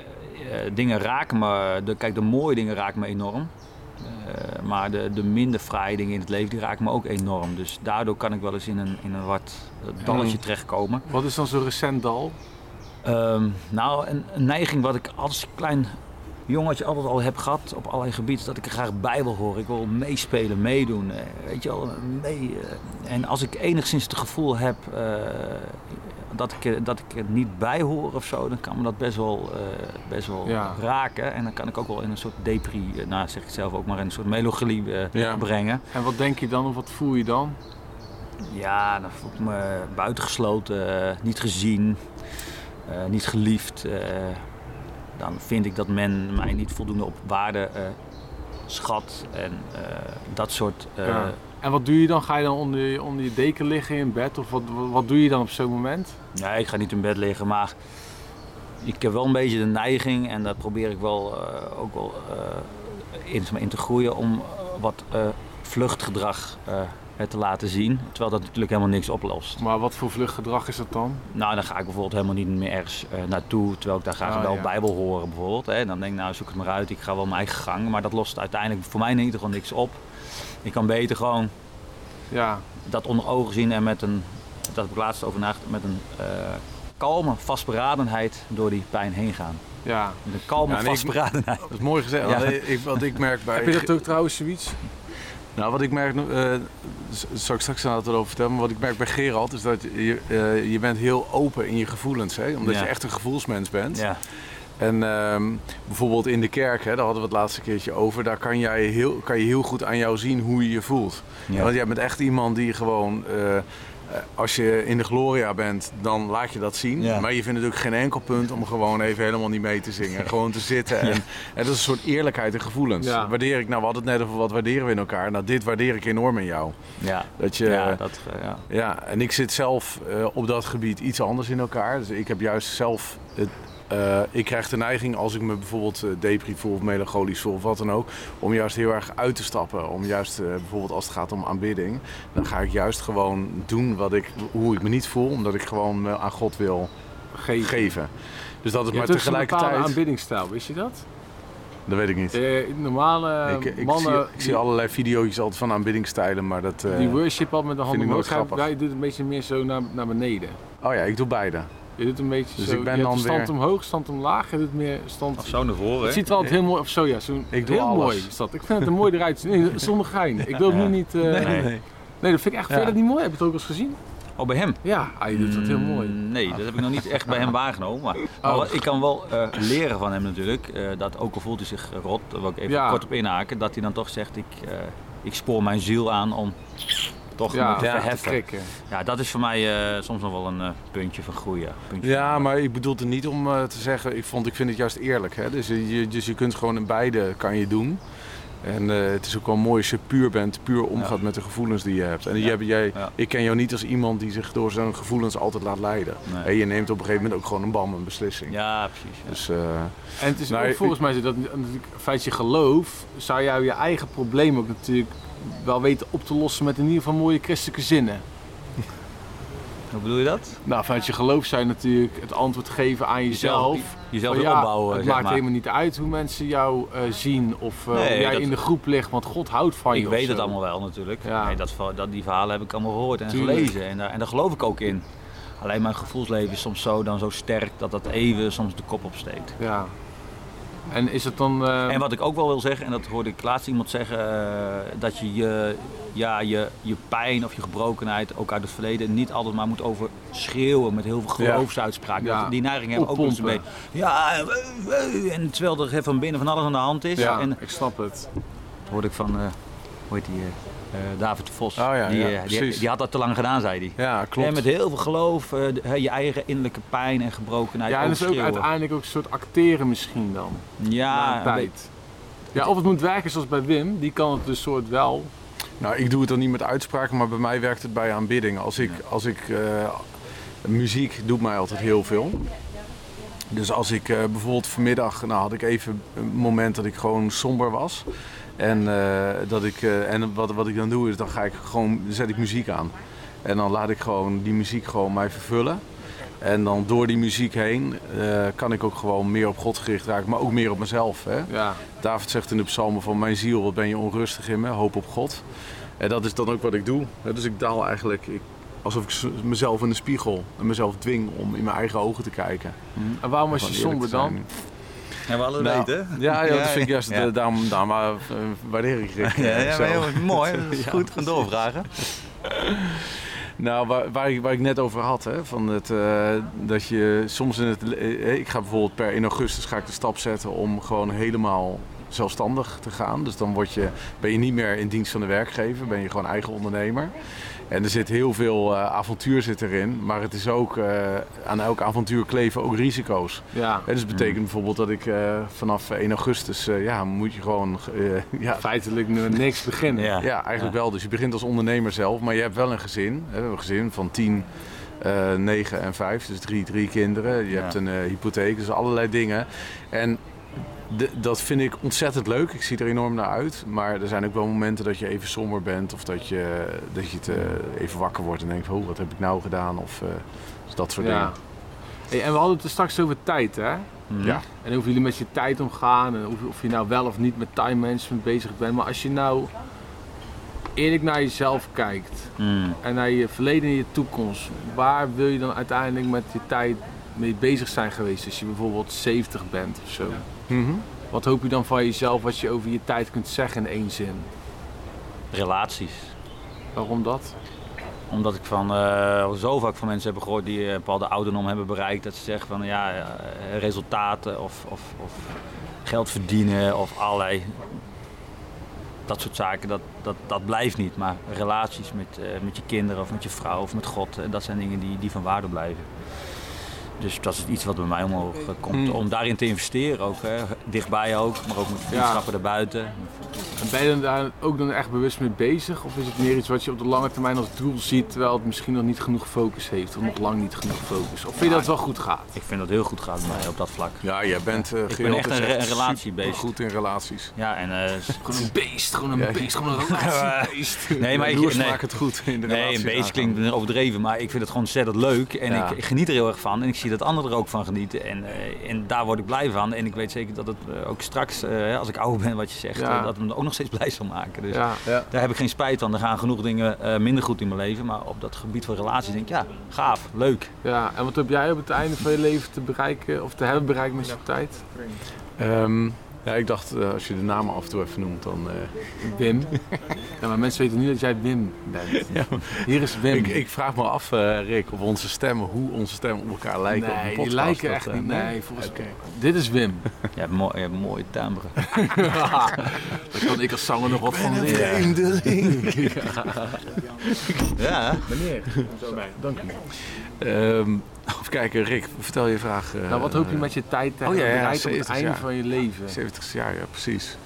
dingen raken me. De, kijk, de mooie dingen raken me enorm. Eh, maar de, de minder fraaie dingen in het leven die raken me ook enorm. Dus daardoor kan ik wel eens in een, in een wat eh, dalletje terechtkomen. Wat is dan zo'n recent dal? Ehm, nou, een, een neiging wat ik als klein jongetje altijd al heb gehad op allerlei gebieden, dat ik er graag bij wil horen. Ik wil meespelen, meedoen, eh, weet je wel, mee. en als ik enigszins het gevoel heb dat, ik, er- dat ik er niet bij hoor of zo, dan kan me dat best wel, eh, best wel Ja. raken. En dan kan ik ook wel in een soort depri, eh, nou zeg ik zelf ook maar in een soort melancholie eh, Ja. brengen. En wat denk je dan of wat voel je dan? Ja, dan voel ik me buitengesloten, eh, niet gezien, eh, niet geliefd. eh. dan vind ik dat men mij niet voldoende op waarde eh, schat en eh, dat soort. eh, Ja. En wat doe je dan? Ga je dan onder je, onder je deken liggen in bed? Of wat, wat doe je dan op zo'n moment? Ja, ik ga niet in bed liggen, maar ik heb wel een beetje de neiging en daar probeer ik wel eh, ook wel eh, in, te groeien om wat eh, vluchtgedrag te laten zien. Terwijl dat natuurlijk helemaal niks oplost. Maar wat voor vluchtgedrag is dat dan? Nou, dan ga ik bijvoorbeeld helemaal niet meer ergens naartoe, terwijl ik daar graag Oh, wel ja. bij wil horen bijvoorbeeld. Hè. Dan denk ik, nou zoek het maar uit, ik ga wel mijn eigen gang. Maar dat lost uiteindelijk voor mij in ieder geval niks op. Ik kan beter gewoon Ja, dat onder ogen zien en met een, dat heb ik laatst over nagedacht, met een eh, kalme vastberadenheid door die pijn heen gaan. ja. Met een kalme Ja, en ik- vastberadenheid. Dat is mooi gezegd. Ja. want Ik, wat ik merk bij... Heb je dat ook trouwens zoiets? Nou, wat ik merk, eh z- zal ik straks aan het over vertellen, maar wat ik merk bij Gerald is dat je, eh, je bent heel open in je gevoelens, hè? omdat Ja. je echt een gevoelsmens bent. Ja, En ehm, bijvoorbeeld in de kerk, hè, daar hadden we het laatste keertje over, daar kan, jij heel, kan je heel goed aan jou zien hoe je je voelt. Ja. Want jij bent echt iemand die gewoon, eh, als je in de Gloria bent, dan laat je dat zien. Ja. Maar je vindt ook geen enkel punt om gewoon even helemaal niet mee te zingen. Gewoon te zitten. En, en dat is een soort eerlijkheid en gevoelens. Ja. Waardeer ik, nou we hadden het net over wat waarderen we in elkaar. Nou, dit waardeer ik enorm in jou. Ja, Dat je, ja, dat, eh, ja. ja, en ik zit zelf eh, op dat gebied iets anders in elkaar. Dus ik heb juist zelf. Het, eh, ik krijg de neiging als ik me bijvoorbeeld uh, depri voel of melancholisch voel of wat dan ook. Om juist heel erg uit te stappen. Om juist eh, bijvoorbeeld als het gaat om aanbidding. Dan ga ik juist gewoon doen wat ik, hoe ik me niet voel. Omdat ik gewoon aan God wil Geven. geven. Dus dat is Je maar hebt tegelijkertijd. aanbiddingsstijl, wist je dat? Dat weet ik niet. Eh, normale ik, ik, mannen, zie, ik zie allerlei video's altijd van aanbiddingstijlen, maar dat... eh, die worship al met de handen omhoog. grappig. Jij doet een beetje meer zo naar, naar beneden. Oh ja, ik doe beide. Je doet een beetje Dus zo, ik ben dan stand weer- omhoog, stand omlaag. Je doet meer stand... Of zo naar voren. Het ziet er altijd heel mooi, of zo ja, Ik doe heel alles. mooi is dat. Ik vind het er mooi eruit zien. Nee, zonder gein. Ik wil het Ja. nu niet... eh, Nee. nee. dat vind ik echt Ja. verder niet mooi. Heb je het ook wel eens gezien? Oh, bij hem? Ja, hij doet dat heel Mm, mooi. Nee, dat heb ik nog niet echt bij hem waargenomen. Maar, maar Oh. ik kan wel eh, leren van hem natuurlijk. eh, dat ook al voelt hij zich rot, daar wil ik even Ja. kort op inhaken. Dat hij dan toch zegt, ik, eh, ik spoor mijn ziel aan om toch Ja, ja, verheffen. Ja, dat is voor mij eh, soms nog wel een eh, puntje van groeien. Puntje Ja, van- maar ik bedoel het niet om eh, te zeggen, ik, vond, ik vind het juist eerlijk. Hè? Dus, je, dus je kunt gewoon in beide kan je doen. En eh, het is ook wel mooi als je puur bent, puur omgaat met de gevoelens die je hebt. En jij, Ja. ik ken jou niet als iemand die zich door zijn gevoelens altijd laat leiden. Nee. En je neemt op een gegeven moment ook gewoon een bam, een beslissing. Ja, precies. ja. Dus, eh, En het is Nou, ook ik- volgens mij dat feit dat je gelooft, zou jou je eigen probleem ook natuurlijk wel weten op te lossen met in ieder geval mooie christelijke zinnen. Hoe bedoel je dat? Nou, vanuit je geloof je natuurlijk het antwoord geven aan jezelf. Jezelf ja, opbouwen, Het maakt maar. helemaal niet uit hoe mensen jou eh, zien of Nee, hoe jij dat- in de groep ligt, want God houdt van je. Ik weet het allemaal wel natuurlijk. Ja. Nee, dat, dat, die verhalen heb ik allemaal gehoord en Tuurlijk. gelezen. En daar, en daar geloof ik ook in. Alleen mijn gevoelsleven is soms zo, dan zo sterk dat dat even soms de kop opsteekt. Ja. En is het dan... eh, En wat ik ook wel wil zeggen, en dat hoorde ik laatst iemand zeggen, eh, dat je je, ja, je je pijn of je gebrokenheid, ook uit het verleden, niet altijd maar moet overschreeuwen met heel veel geloofsuitspraken. Ja. Die neiging hebben ook Oppompen. beetje. Ja, eh, en terwijl er van binnen van alles aan de hand is. ja, En ik snap het. dat hoorde ik van, hoe heet die, David de Vos. Oh ja, die, ja, eh, die, had dat te lang gedaan, zei hij. ja, klopt. En met heel veel geloof, eh, de- je eigen innerlijke pijn en gebrokenheid Ja, en dat is ook uiteindelijk ook een soort acteren misschien dan. Ja, tijd. Ja, of het moet werken zoals bij Wim, die kan het dus soort wel. Nou, ik doe het dan niet met uitspraken, maar bij mij werkt het bij aanbidding. Als ik, als ik eh, muziek doet mij altijd heel veel. Dus als ik eh, bijvoorbeeld vanmiddag, nou had ik even een moment dat ik gewoon somber was. En, eh, dat ik, eh, en wat, wat ik dan doe is, dan ga ik gewoon, zet ik muziek aan. En dan laat ik gewoon die muziek gewoon mij vervullen. En dan door die muziek heen eh, kan ik ook gewoon meer op God gericht raken, maar ook meer op mezelf. Hè? Ja, David zegt in de psalmen van mijn ziel, wat ben je onrustig in me, hoop op God. En dat is dan ook wat ik doe. Dus ik daal eigenlijk ik, alsof ik mezelf in de spiegel en mezelf dwing om in mijn eigen ogen te kijken. en waarom was je somber dan? Ja, we hadden Nou, weten. Ja, ja, dat vind ik juist, ja. eh, daarom, daarom eh, waardeer ik Rick. Ja, eh, ja, zo. maar heel mooi. Dat is goed. Gaan doorvragen. Nou, waar, waar, ik, waar ik net over had, hè, van het, eh, dat je soms in het... eh, Ik ga bijvoorbeeld per in augustus ga ik de stap zetten om gewoon helemaal zelfstandig te gaan. Dus dan word je, ben je niet meer in dienst van de werkgever, ben je gewoon eigen ondernemer. En er zit heel veel eh, avontuur zit erin, maar het is ook, eh, aan elk avontuur kleven ook risico's. Ja, Hè, dus betekent bijvoorbeeld dat ik eh, vanaf 1 augustus, eh, ja, moet je gewoon, eh, ja, feitelijk nu niks beginnen. Ja. ja, eigenlijk wel. Dus je begint als ondernemer zelf, maar je hebt wel een gezin. Hè, een gezin van 10, eh 9 en 5, dus drie, drie kinderen. Je Ja. hebt een eh, hypotheek, dus allerlei dingen. En de- dat vind ik ontzettend leuk. Ik zie er enorm naar uit. Maar er zijn ook wel momenten dat je even somber bent of dat je, dat je het, eh, even wakker wordt en denkt: oh, wat heb ik nou gedaan? Of eh, dat soort Ja. dingen. Hey, en we hadden het er straks over tijd, hè? Mhm. Ja. En hoe jullie met je tijd omgaan en of, of je nou wel of niet met time management bezig bent. Maar als je nou eerlijk naar jezelf kijkt Mm. en naar je verleden en je toekomst, waar wil je dan uiteindelijk met je tijd mee bezig zijn geweest als je bijvoorbeeld 70 bent of zo? Mhm. Wat hoop je dan van jezelf wat je over je tijd kunt zeggen in één zin? Relaties. Waarom dat? omdat ik van eh, zo vaak van mensen heb gehoord die een bepaalde ouderdom hebben bereikt. Dat ze zeggen van ja, eh, resultaten of, of, of geld verdienen of allerlei dat soort zaken, dat, dat, dat blijft niet. Maar relaties met, eh, met je kinderen of met je vrouw of met God, eh, dat zijn dingen die, die van waarde blijven. Dus dat is iets wat bij mij omhoog eh, komt. Om daarin te investeren ook. Hè. Dichtbij ook, maar ook met vriendschappen daarbuiten. En ben je daar ook dan echt bewust mee bezig? Of is het meer iets wat je op de lange termijn als doel ziet, terwijl het misschien nog niet genoeg focus heeft, of nog lang niet genoeg focus? Of vind je dat het wel goed gaat? Ik vind dat heel goed gaat bij mij op dat vlak. Ja, jij bent uh, Ik ben echt een, re- een relatie bezig. goed in relaties. Ja, en eh, Gewoon een beest, gewoon een beest, gewoon een relatiebeest. nee, maar ik, nee, maken het goed in de Nee, een aangaan. klinkt overdreven, maar ik vind het gewoon ontzettend leuk. En Ja. ik, ik geniet er heel erg van. En ik zie dat anderen er ook van genieten. En, eh, en daar word ik blij van. En ik weet zeker dat het eh, ook straks, eh, als ik ouder ben, wat je zegt, Ja. dat het me ook nog steeds blij zal maken. Dus Ja. Ja. daar heb ik geen spijt van. Er gaan genoeg dingen eh, minder goed in mijn leven. Maar op dat gebied van relaties denk ik, ja, gaaf, leuk. ja, en wat heb jij op het einde van je leven te bereiken, of te hebben bereikt met je tijd? Ehm, ja, ik dacht, eh, als je de namen af en toe even noemt, dan... eh, Wim. Ja, maar mensen weten niet dat jij Wim bent. Hier is Wim. ik, ik vraag me af, eh, Rick, of onze stemmen, hoe onze stemmen op elkaar lijken op een nee, die lijken Dat, echt niet. Nee, volgens mij. Dit is Wim. Je hebt, mooi, je hebt een mooie timbre. Daar kan ik als zanger nog wat van leren. Vreemdeling. Ja, Meneer. Dank u. Ehm, even kijken, Rick, vertel je vraag. eh, Nou, wat hoop je met je tijd te Oh, hebben ja, ja, bereikt op het 70 einde jaar. van je leven? 70 jaar, ja, precies.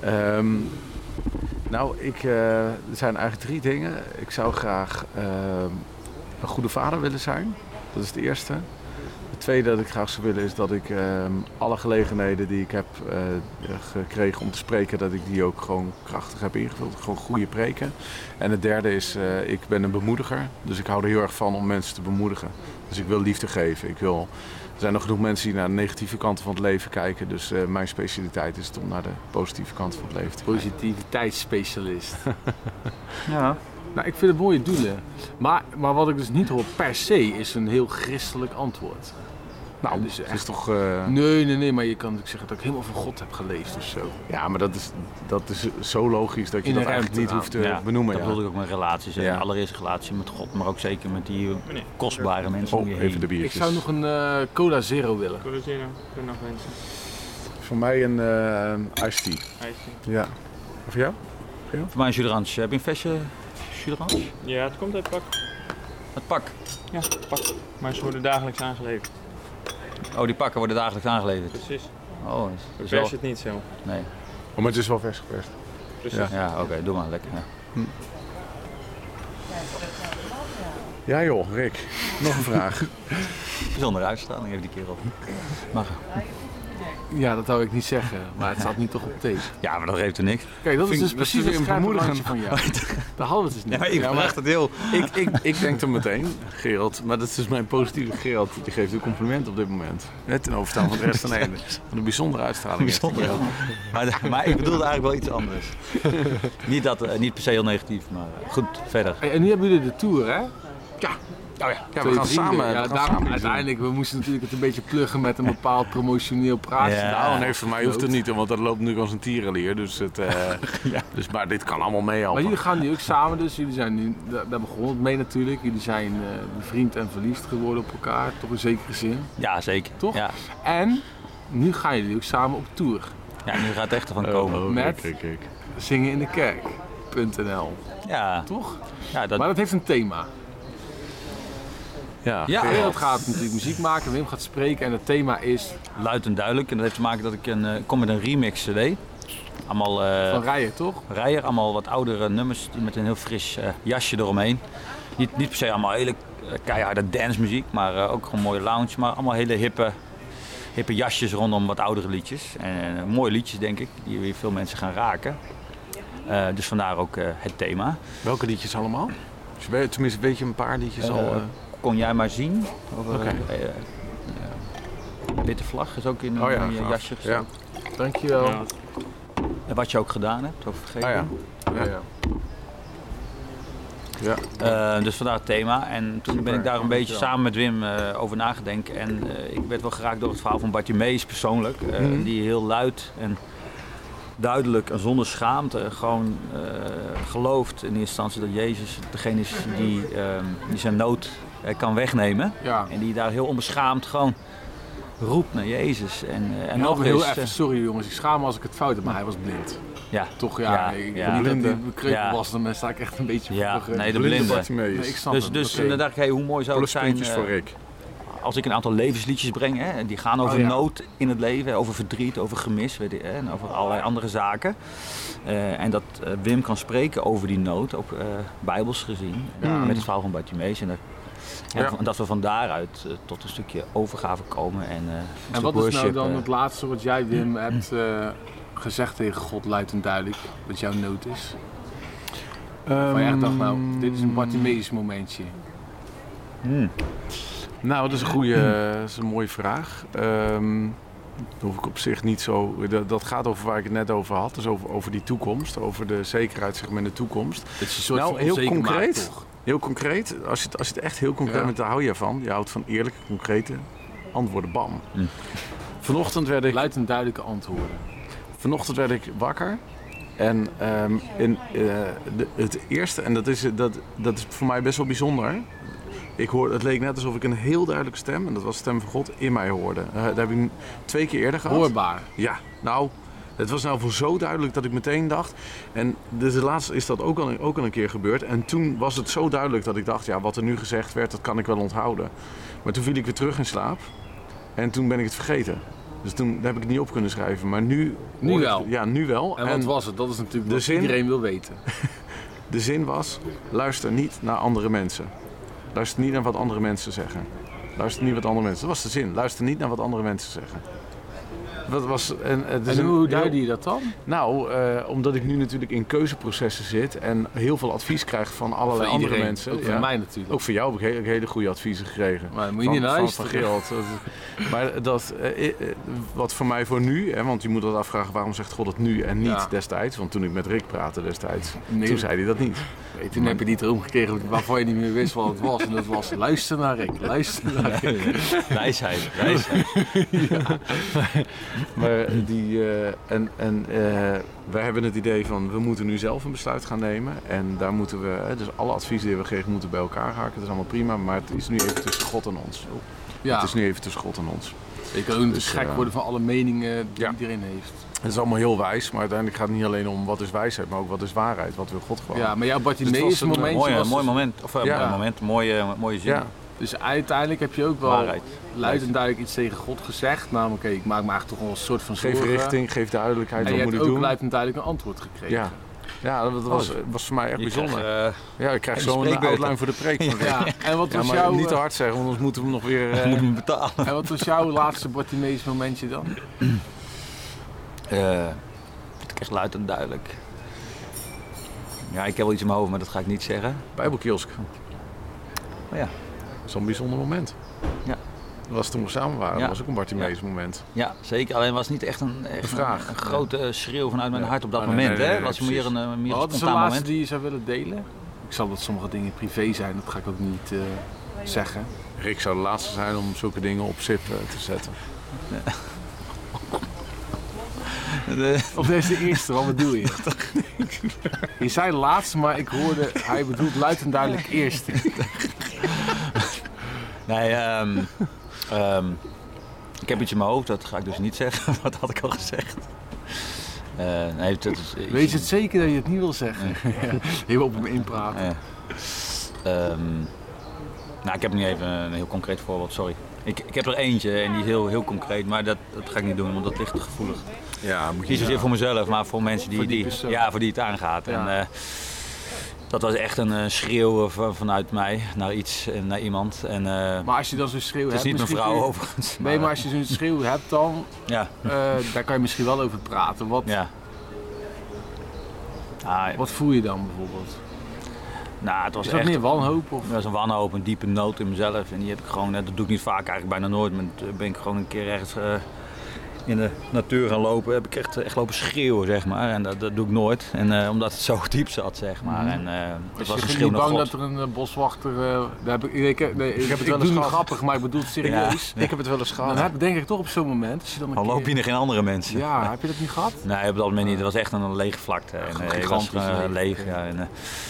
Ehm, nou, ik, eh, er zijn eigenlijk drie dingen. Ik zou graag ehm, een goede vader willen zijn. Dat is het eerste. Het tweede dat ik graag zou willen is dat ik ehm, alle gelegenheden die ik heb eh, gekregen om te spreken, dat ik die ook gewoon krachtig heb ingevuld. Gewoon goede preken. En het derde is, eh, ik ben een bemoediger. Dus ik hou er heel erg van om mensen te bemoedigen. Dus ik wil liefde geven. Ik wil, er zijn nog genoeg mensen die naar de negatieve kanten van het leven kijken. Dus eh, mijn specialiteit is het om naar de positieve kant van het leven te kijken. Positiviteitsspecialist. ja. nou, ik vind het mooie doelen. Maar, maar wat ik dus niet hoor per se is een heel christelijk antwoord. Nou, dus het echt- is toch... eh, Nee, nee, nee, maar je kan natuurlijk zeggen dat ik helemaal van God heb geleefd of zo. Ja, maar dat is, dat is zo logisch dat je dat eigenlijk niet hoeft te Ja, benoemen. Dat ja. ik ook met relaties. Ja. Allereerst relatie met God, maar ook zeker met die kostbare mensen om je Oh, heen. even de Ik biertjes. zou nog een eh, Cola Zero willen. Corrigeren, kun je nog wensen. Voor mij een eh iced tea. IJsje. Ja. Of jou? Voor mij een juderantje. Heb je een flesje juderantje? Ja, het komt uit pak. Het pak. Ja, pak. Maar ze worden dagelijks aangeleverd. Oh, die pakken worden dagelijks aangeleverd. Precies. Oh, is- wel... het niet zo. Nee. Oh, maar het is wel vers geperst. Precies. Ja. Ja, oké, doe maar lekker. Ja. Ja joh, Rick. Nog een vraag. Bijzondere uitstraling heeft die kerel. Mag. Ja, dat zou ik niet zeggen, maar het staat nu toch op tape. Ja, maar dat geeft er niks. Kijk, dat is dus precies een bemoedigend van jou. Daar hadden we het dus niet. Ja, maar ik Ja, maar- het heel... ik, ik, ik denk dan meteen, Gerald, maar dat is dus mijn positieve Gerald, die geeft een compliment op dit moment. Net ten overstaan van de rest van Nederland. Wat een bijzondere uitstraling. Bijzonder. kerel. Maar, maar ik bedoelde eigenlijk wel iets anders. niet, dat, eh, niet per se heel negatief, maar goed, verder. En nu hebben jullie de tour, hè? Oh ja, ja we gaan samen. Ja, we gaan daarom, samen iets doen. uiteindelijk, we moesten natuurlijk het een beetje pluggen met een bepaald promotioneel praatje. Ja. Nou, nee, voor mij hoeft het niet, want dat loopt nu als een tierenlier. Dus het, eh, dus, maar dit kan allemaal Maar meehelpen. jullie gaan nu ook samen, dus jullie zijn nu, daar begon het mee natuurlijk. Jullie zijn eh, bevriend en verliefd geworden op elkaar, toch in zekere zin. Ja, zeker. Toch? Ja, En nu gaan jullie ook samen op tour. ja nu gaat het echt ervan Oh, komen. oh, Met- kijk. Zingen in de kerk.nl, Ja, toch? ja, dat, Maar dat heeft een thema. Ja, Ja. Gerald gaat natuurlijk muziek maken, Wim gaat spreken en het thema is luid en duidelijk. En dat heeft te maken dat ik een, eh, kom met een remix cd. Allemaal eh van Rijen, toch? rijen, allemaal wat oudere nummers met een heel fris eh, jasje eromheen. Niet, niet per se allemaal hele eh, keiharde dancemuziek, maar eh, ook gewoon mooie lounge. Maar allemaal hele hippe, hippe jasjes rondom wat oudere liedjes. En eh, mooie liedjes denk ik, die weer veel mensen gaan raken. Eh, dus vandaar ook eh, het thema. Welke liedjes allemaal? Dus tenminste, weet je een paar liedjes Eh, al? Eh? Kon jij maar zien? Over, Oké. eh, eh, ja. Witte vlag is ook in een Oh ja, je gaaf. jasje Ja. Dankjewel. Ja, En wat je ook gedaan hebt, over vergeten. Ah ja. Ja, ja. Ja. Eh, dus vandaar het thema. En toen ben ik daar een beetje samen met Wim eh, over nagedenken. En eh, ik werd wel geraakt door het verhaal van Bartimeus persoonlijk. eh, Mhm. Die heel luid en duidelijk en zonder schaamte gewoon eh, gelooft in eerste instantie dat Jezus degene is die, ehm, die zijn nood eh, kan wegnemen. Ja. En die daar heel onbeschaamd gewoon roept naar Jezus. En, eh, en nog heel eens, even, eh, sorry jongens, ik schaam me als ik het fout heb, maar hij was blind. ja, Toch ja, Ja, ik ja. dat Blinde. Ja. was, dan sta ik echt een beetje Ja, voor, eh, nee, de Blinde blinde. Bartimeus. Nee, ik snap dus, hem, dus oké. dan dacht ik, hey, hoe mooi zou het zijn eh, voor Rick. als ik een aantal levensliedjes breng, hè, en die gaan over Oh, ja. nood in het leven, over verdriet, over gemis weet je, hè, en over allerlei andere zaken. Eh, en dat eh, Wim kan spreken over die nood, ook eh, bijbels gezien, Ja. met het verhaal van Bartimeus. En dat, Ja. van- dat we van daaruit eh, tot een stukje overgave komen. En, eh, En wat is nou dan eh, het laatste wat jij, Wim, hebt eh, gezegd tegen God, luid en duidelijk, wat jouw nood is? Van je echt dacht, nou, dit is een Bartimeus momentje. hmm. Nou, dat is een goede, dat is een mooie vraag. Ehm dat hoef ik op zich niet zo. Dat, dat gaat over waar ik het net over had. Dus over, over die toekomst. Over de zekerheid zeg maar, in de toekomst. Dat is een soort Nou, van heel maakt, concreet. toch? Heel concreet. Als je het, als je het echt heel concreet Ja. bent, daar hou je van. Je houdt van eerlijke, concrete antwoorden. Bam. Hm. Vanochtend werd ik Luid en duidelijke antwoorden. Vanochtend werd ik wakker. En ehm, in, eh, de, het eerste, en dat is, dat, dat is voor mij best wel bijzonder. Ik hoor, het leek net alsof ik een heel duidelijke stem, en dat was de stem van God, in mij hoorde. Eh, dat heb ik twee keer eerder gehad. Hoorbaar. Ja, nou, het was nou voor zo duidelijk dat ik meteen dacht. En dus de laatste is dat ook al, ook al een keer gebeurd. En toen was het zo duidelijk dat ik dacht, ja, wat er nu gezegd werd, dat kan ik wel onthouden. Maar toen viel ik weer terug in slaap. En toen ben ik het vergeten. Dus toen heb ik het niet op kunnen schrijven. Maar nu... Nu ik- wel. ja, nu wel. En wat was het? Dat is natuurlijk wat zin- iedereen wil weten. De zin was, luister niet naar andere mensen. Luister niet naar wat andere mensen zeggen. Luister niet wat andere mensen... Dat was de zin. Luister niet naar wat andere mensen zeggen. Dat was, en, het is En een hoe duidde je dat dan? Nou, eh, omdat ik nu natuurlijk in keuzeprocessen zit en heel veel advies krijg van allerlei Van andere iedereen. mensen. Ook van mij natuurlijk. Ook voor jou heb ik hele, hele goede adviezen gekregen. Maar moet je niet naar van, van Gerald. Maar dat, eh, wat voor mij voor nu, hè, want je moet dat afvragen waarom zegt God het nu en niet Ja. destijds. Want toen ik met Rick praatte destijds, Nee, toen zei hij dat niet. Toen heb je die droom gekregen waarvan je niet meer wist wat het was. En dat was luister naar Rick, luister naar. Wijsheid, wijsheid. Maar die, eh, en, en eh, wij hebben het idee van we moeten nu zelf een besluit gaan nemen. En daar moeten we, hè, dus alle adviezen die we gekregen moeten bij elkaar haken. Dat is allemaal prima, maar het is nu even tussen God en ons. Ja, Het is nu even tussen God en ons. je kan ook niet Dus, gek eh, worden van alle meningen die ja. iedereen heeft. Het is allemaal heel wijs, maar uiteindelijk gaat het niet alleen om wat is wijsheid, maar ook wat is waarheid. Wat wil God gewoon. Ja, maar jouw Dus Bartimeus een, eh, momentje Mooi, was mooi dus- moment. Of eh, Ja. mooi moment, mooie, mooie zin. Ja, Dus uiteindelijk heb je ook wel Waarheid. luid en duidelijk iets tegen God gezegd. Namelijk, oké, ik maak me eigenlijk toch wel een soort van geef zorgen. richting, geef duidelijkheid, En je wat moet hebt ik ook doen. luid en duidelijk een antwoord gekregen. Ja. Ja, dat was, was voor mij echt Je bijzonder. krijgt, eh, ja, ik krijg en zo'n outline voor de preek. Rick. Ja, en wat Ja, was maar jouw, niet te eh, hard zeggen, want anders moeten we hem nog weer... eh, moet hem betalen. en wat was jouw laatste Bartimeus momentje dan? Eh, dat ik echt luid en duidelijk. Ja, ik heb wel iets in mijn hoofd, maar dat ga ik niet zeggen. Bijbelkiosk. Maar ja, Zo'n bijzonder moment. Ja. Dat was toen we samen waren. Ja. Dat was ook een Bartimeus moment. ja zeker. Alleen was het niet echt een, echt Een vraag. Een, een grote schreeuw vanuit mijn Ja. hart op dat Oh, nee, moment. nee, nee, hè? was meer een, eh, meer wat is de spontaan laatste moment. die je zou willen delen? Ik zal dat sommige dingen privé zijn, dat ga ik ook niet eh, zeggen. Rick zou de laatste zijn om zulke dingen op zip eh, te zetten. Of deze de eerste, wat bedoel je? Je zei laatste, maar ik hoorde, hij bedoelt luid en duidelijk eerste. Nee, ehm, ehm, ik heb iets in mijn hoofd, dat ga ik dus niet zeggen. Wat had ik al gezegd? Eh, nee, dat is, Weet je het zeker dat je het niet wil zeggen? Heel op hem inpraten. Ja. Ehm, nou, ik heb nu even een heel concreet voorbeeld, sorry. Ik, ik heb er eentje en die is heel, heel concreet, maar dat, dat ga ik niet doen, want dat ligt te gevoelig. Ja, moet Niet zozeer voor mezelf, maar voor mensen die, Voor die ja, voor die het aangaat. Ja. En, eh, dat was echt een eh, schreeuw van- vanuit mij naar iets en naar iemand. En, eh, Maar als je dan zo'n schreeuw het is hebt... niet mijn vrouw je- overigens. Nee, maar als je zo'n schreeuw hebt dan, Ja, daar kan je misschien wel over praten. Wat, ja. Ah, wat voel je dan bijvoorbeeld? Nou, het was Is dat echt meer wanhoop? Of? Dat was een wanhoop, een diepe nood in mezelf. En die heb ik gewoon, eh, dat doe ik niet vaak eigenlijk bijna nooit. Maar toen ben ik gewoon een keer ergens eh, in de natuur gaan lopen, heb ik echt, echt lopen schreeuwen, zeg maar. En dat, dat doe ik nooit. En eh, omdat het zo diep zat, zeg maar. En eh het Was was je een niet bang God. dat er een eh, boswachter... eh, daar heb ik, ik, ik, nee, ik, heb het wel eens gehad. grappig, maar ik bedoel het serieus. Ik heb het wel eens gehad. Dan heb, denk ik toch op zo'n moment, als je dan Dan loop je keer- naar geen andere mensen. Ja, heb je dat niet gehad? Nee, op dat moment niet. Het was echt een lege vlakte. En, eh, het was gigantisch eh, leeg. leeg. Ja, en, eh,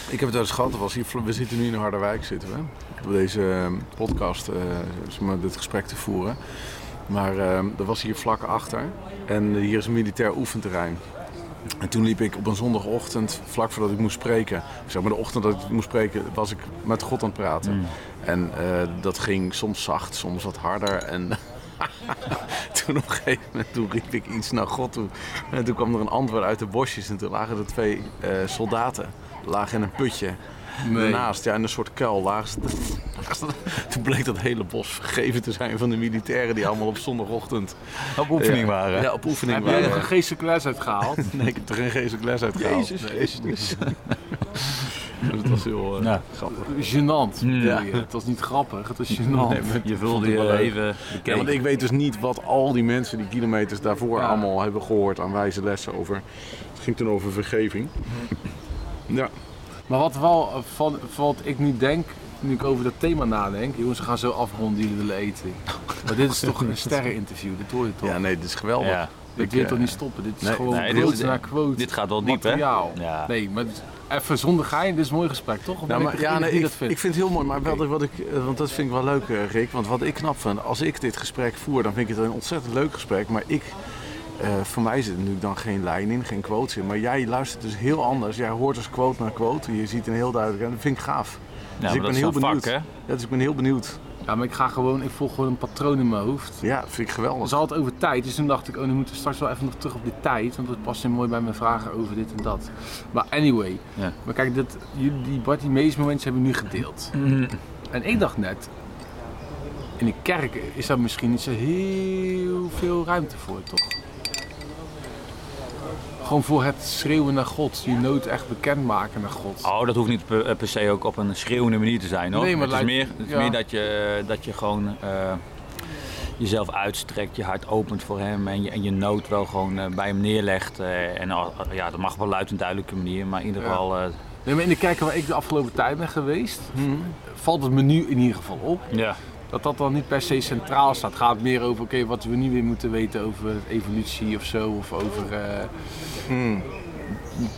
Ik heb het wel eens gehad. Was hier, we zitten nu in Harderwijk zitten we. Op deze eh, podcast, eh, zeg maar, dit gesprek te voeren. Maar eh, er was hier vlak achter. En hier is een militair oefenterrein. En toen liep ik op een zondagochtend, vlak voordat ik moest spreken, zeg maar de ochtend dat ik moest spreken, was ik met God aan het praten. Mm. En eh, dat ging soms zacht, soms wat harder. En toen op een gegeven moment toen riep ik iets naar God toe. En toen kwam er een antwoord uit de bosjes en toen lagen er twee eh, soldaten. Lagen in een putje. Daarnaast, ja, in een soort kuil lagen ze. Toen bleek dat hele bos vergeven te zijn van de militairen die allemaal op zondagochtend op oefening ja, waren. Ja, op oefening Heb jij nog waren. een geestelijke les uitgehaald? Nee, ik heb er geen geestelijke les uit gehaald. Jezus Nee. Dus dat was heel eh, Ja. grappig. Gênant. Bedoel je. Het was niet grappig, het was gênant. Nee, Je vulde het je leven Ja, want ik weet dus niet wat al die mensen die kilometers daarvoor Ja. allemaal hebben gehoord aan wijze lessen over. Het ging toen over vergeving. Ja, Maar wat wel eh, van, van wat ik nu denk, nu ik over dat thema nadenk, jongens, we gaan zo afronden, jullie willen eten. Maar dit is toch een sterreninterview, dit hoor je toch? ja nee, dit is geweldig. Ja, dit ik, wil je eh, toch niet stoppen? Dit is nee, gewoon nee, dit quote is- na quote. dit gaat wel diep, hè? Ja. Nee, maar even zonder gein, dit is een mooi gesprek, toch? Of Ja, ik maar, degene ja, nee, ik, dat vindt? ik vind het heel mooi, maar wat, ik- wat ik, eh, want dat vind ik wel leuk, Rick. Want wat ik knap vind, als ik dit gesprek voer, dan vind ik het een ontzettend leuk gesprek. Maar ik, eh, voor mij zit er natuurlijk dan geen lijn in, geen quotes in. Maar jij luistert dus heel anders. Jij hoort dus quote naar quote. Je ziet een heel duidelijk, en dat vind ik gaaf. Ja, dus ik dat ben is heel een benieuwd. vak, hè? Ja, dus ik ben heel benieuwd. Ja, maar ik ga gewoon, ik volg gewoon een patroon in mijn hoofd. Ja, vind ik We geweldig. het over tijd, dus toen dacht ik, oh, dan moeten we straks wel even nog terug op die tijd, want dat past in mooi bij mijn vragen over dit en dat. Maar anyway, Ja. maar kijk, dat, jullie, die Bartimeus momentjes hebben we nu gedeeld. En ik dacht net, in de kerk is daar misschien niet zo heel veel ruimte voor, toch? Gewoon voor het schreeuwen naar God, je nood echt bekendmaken naar God. Oh, dat hoeft niet per, eh, per se ook op een schreeuwende manier te zijn, hoor. Nee, maar het is, lijkt- meer, het is ja. meer dat je, dat je gewoon eh, jezelf uitstrekt, je hart opent voor hem en je, en je nood wel gewoon eh, bij hem neerlegt. eh, en ja, dat mag wel luid en duidelijke manier, maar in ieder Ja. geval... eh, Nee, maar in de kerken waar ik de afgelopen tijd ben geweest, valt het me nu in ieder geval op ja. Dat dat dan niet per se centraal staat. Het gaat meer over oké, wat we nu weer moeten weten over evolutie of zo. Of over, eh, Hmm.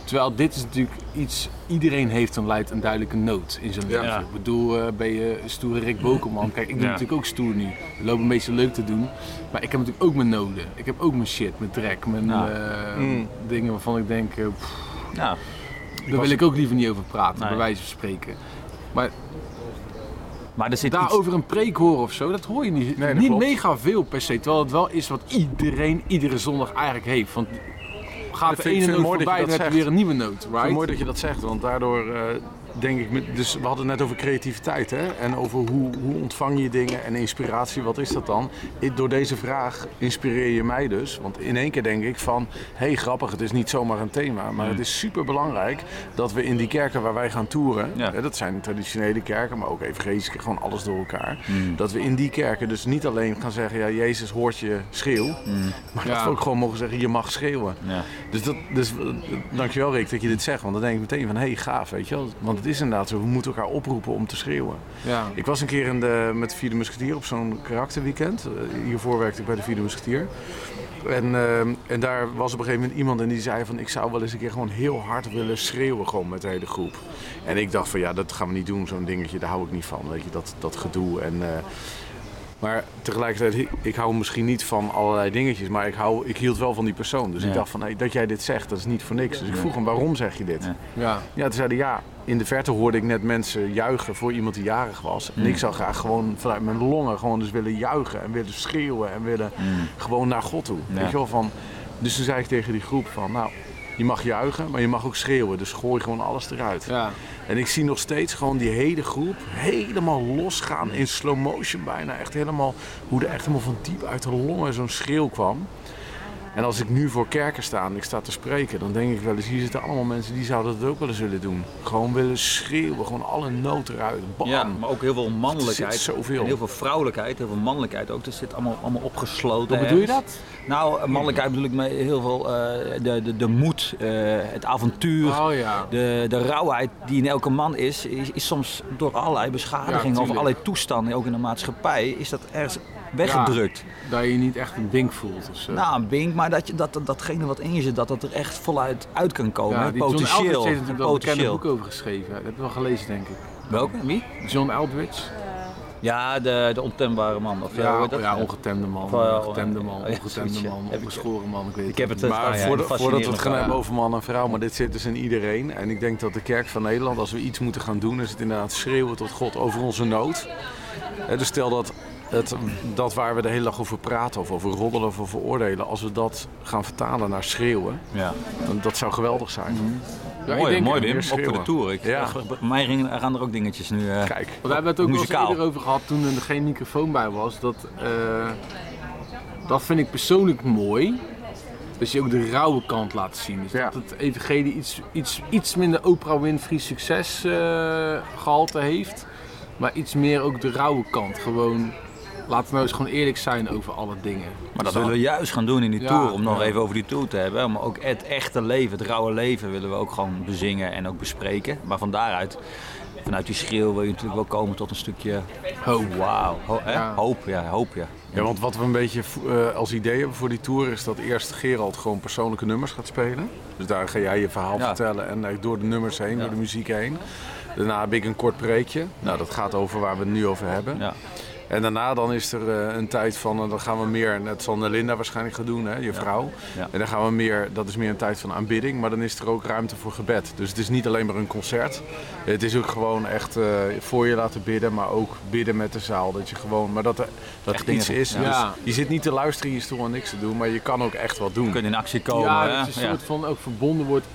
Terwijl dit is natuurlijk iets, iedereen heeft een leidt een duidelijke nood in zijn leven. Ja. Ik bedoel, eh, ben je stoere Rick Bokelman? Kijk, ik doe Ja. natuurlijk ook stoer nu. We lopen een beetje leuk te doen. Maar ik heb natuurlijk ook mijn noden. Ik heb ook mijn shit, mijn trek, mijn Ja. eh, Mm. dingen waarvan ik denk, pff, ja. daar wil ik ook liever niet over praten, Nee. bij wijze van spreken. Maar Maar er zit iets... daarover een preek horen of zo, dat hoor je niet, Nee, niet klopt. mega veel per se. Terwijl het wel is wat iedereen iedere zondag eigenlijk heeft. Want gaat de ene noot voorbij, dan heb je weer een nieuwe noot, Ik vind right? het mooi dat je dat zegt, want daardoor eh, denk ik, dus we hadden het net over creativiteit hè? en over hoe, hoe ontvang je dingen en inspiratie, wat is dat dan? Ik- door deze vraag inspireer je mij dus, want in één keer denk ik van, hé hey, grappig, het is niet zomaar een thema, maar het is super belangrijk dat we in die kerken waar wij gaan toeren, Ja. hè, dat zijn traditionele kerken, maar ook evangelische, gewoon alles door elkaar, Mm. dat we in die kerken dus niet alleen gaan zeggen, ja Jezus hoort je schreeuw, maar dat we ook gewoon mogen zeggen, je mag schreeuwen. Ja. Dus, dat, dus eh, dankjewel Rick dat je dit zegt, want dan denk ik meteen van hé hey, gaaf, weet je wel. Want het is inderdaad zo, we moeten elkaar oproepen om te schreeuwen. Ja. Ik was een keer in de, met de Vierde Musketier op zo'n karakterweekend. Eh, hiervoor werkte ik bij de Vierde Musketier. En, eh, en daar was op een gegeven moment iemand en die zei van ik zou wel eens een keer gewoon heel hard willen schreeuwen gewoon met de hele groep. En ik dacht van ja, dat gaan we niet doen, zo'n dingetje, daar hou ik niet van, weet je, dat, dat gedoe. En, eh, maar tegelijkertijd, ik- hou misschien niet van allerlei dingetjes, maar ik, hou, ik hield wel van die persoon. Dus ik dacht van, hey, dat jij dit zegt, dat is niet voor niks. Dus ik vroeg hem, waarom zeg je dit? Ja. Ja. Ja, toen zeiden ja, in de verte hoorde ik net mensen juichen voor iemand die jarig was. En ik zou graag gewoon vanuit mijn longen gewoon dus willen juichen en willen schreeuwen en willen gewoon naar God toe. Ja. Weet je wel, van, dus toen zei ik tegen die groep van, nou, je mag juichen, maar je mag ook schreeuwen. Dus gooi gewoon alles eruit. Ja. En ik zie nog steeds gewoon die hele groep helemaal losgaan in slow motion bijna. Echt helemaal, hoe er echt helemaal van diep uit de longen zo'n schreeuw kwam. En als ik nu voor kerken sta en ik sta te spreken, dan denk ik wel eens, hier zitten allemaal mensen die zouden dat ook wel eens willen doen. Gewoon willen schreeuwen, gewoon alle nood eruit. Bam. Ja, maar ook heel veel mannelijkheid. Er zit zoveel. En heel veel vrouwelijkheid, heel veel mannelijkheid ook. Dat zit allemaal, allemaal opgesloten. Hoe bedoel je dat? Nou, mannelijkheid bedoel ik met heel veel eh, de, de, de moed, eh, het avontuur. Oh ja. De, de rauwheid die in elke man is, is, is soms door allerlei Ja, beschadigingen of allerlei toestanden, ook in de maatschappij, is dat ergens weggedrukt. Dat je niet echt een ding voelt of zo. Nou, een bink, maar dat, je, dat, dat datgene wat in je zit, dat dat er echt voluit uit kan komen. ja, die John potentieel. Eldridge heeft een bekende boek over geschreven. Dat heb je wel gelezen, denk ik. Welke? Wie? John Eldridge. Ja, de, de ontembare man. Of ja, hoe Ja, heet dat? ja, ongetemde man, Of, eh, ongetemde man, ja, ongetemde man, Heb ik- ongeschoren man, ik weet Ik heb het, Maar staan, ja, voordat, we het gaan hebben over man en vrouw, maar dit zit dus in iedereen. En ik denk dat de kerk van Nederland, als we iets moeten gaan doen, is het inderdaad schreeuwen tot God over onze nood. Hè, dus stel dat, het, dat waar we de hele dag over praten, of over roddelen of over oordelen, als we dat gaan vertalen naar schreeuwen, Ja. dan, dat zou geweldig zijn. Ja, ik mooi, denk- mooi Wim. Ook voor de tour. Ik, Ja. Bij mij gaan er ook dingetjes nu. eh, Kijk, we hebben het ook wel eens Muzikaal. eerder over gehad toen er geen microfoon bij was. Dat, eh, dat vind ik persoonlijk mooi. Dat je ook de rauwe kant laat zien. Dus Ja. dat het evangelie iets, iets, iets minder Oprah Winfrey succes eh, gehalte heeft. Maar iets meer ook de rauwe kant. Gewoon, laten we nou eens gewoon eerlijk zijn over alle dingen. Maar dat willen we juist gaan doen in die Ja, tour. Om nog ja. even over die tour te hebben. Maar ook het echte leven, het rauwe leven willen we ook gewoon bezingen en ook bespreken. Maar van daaruit, vanuit die schreeuw wil je natuurlijk wel komen tot een stukje Hoop. wauw. Ho-? Ja. Hoop, ja, hoop ja. Ja, want wat we een beetje eh, als idee hebben voor die tour is dat eerst Gerald gewoon persoonlijke nummers gaat spelen. Dus daar ga jij je verhaal Ja. vertellen en eh, door de nummers heen, Ja. door de muziek heen. Daarna heb ik een kort preekje. Nou, dat gaat over waar we het nu over hebben. ja. En daarna dan is er eh, een tijd van, eh, dan gaan we meer, net zal Linda waarschijnlijk gaan doen, hè, je vrouw. Ja. En dan gaan we meer, dat is meer een tijd van aanbidding, maar dan is er ook ruimte voor gebed. Dus het is niet alleen maar een concert. Het is ook gewoon echt eh, voor je laten bidden, maar ook bidden met de zaal. Dat je gewoon, maar dat er, dat Echt er iets dingen- is. ja. Dus je zit niet te luisteren in je stoel en niks te doen, maar je kan ook echt wat doen. Je kunt in actie komen. ja, dat je een soort van ook verbonden wordt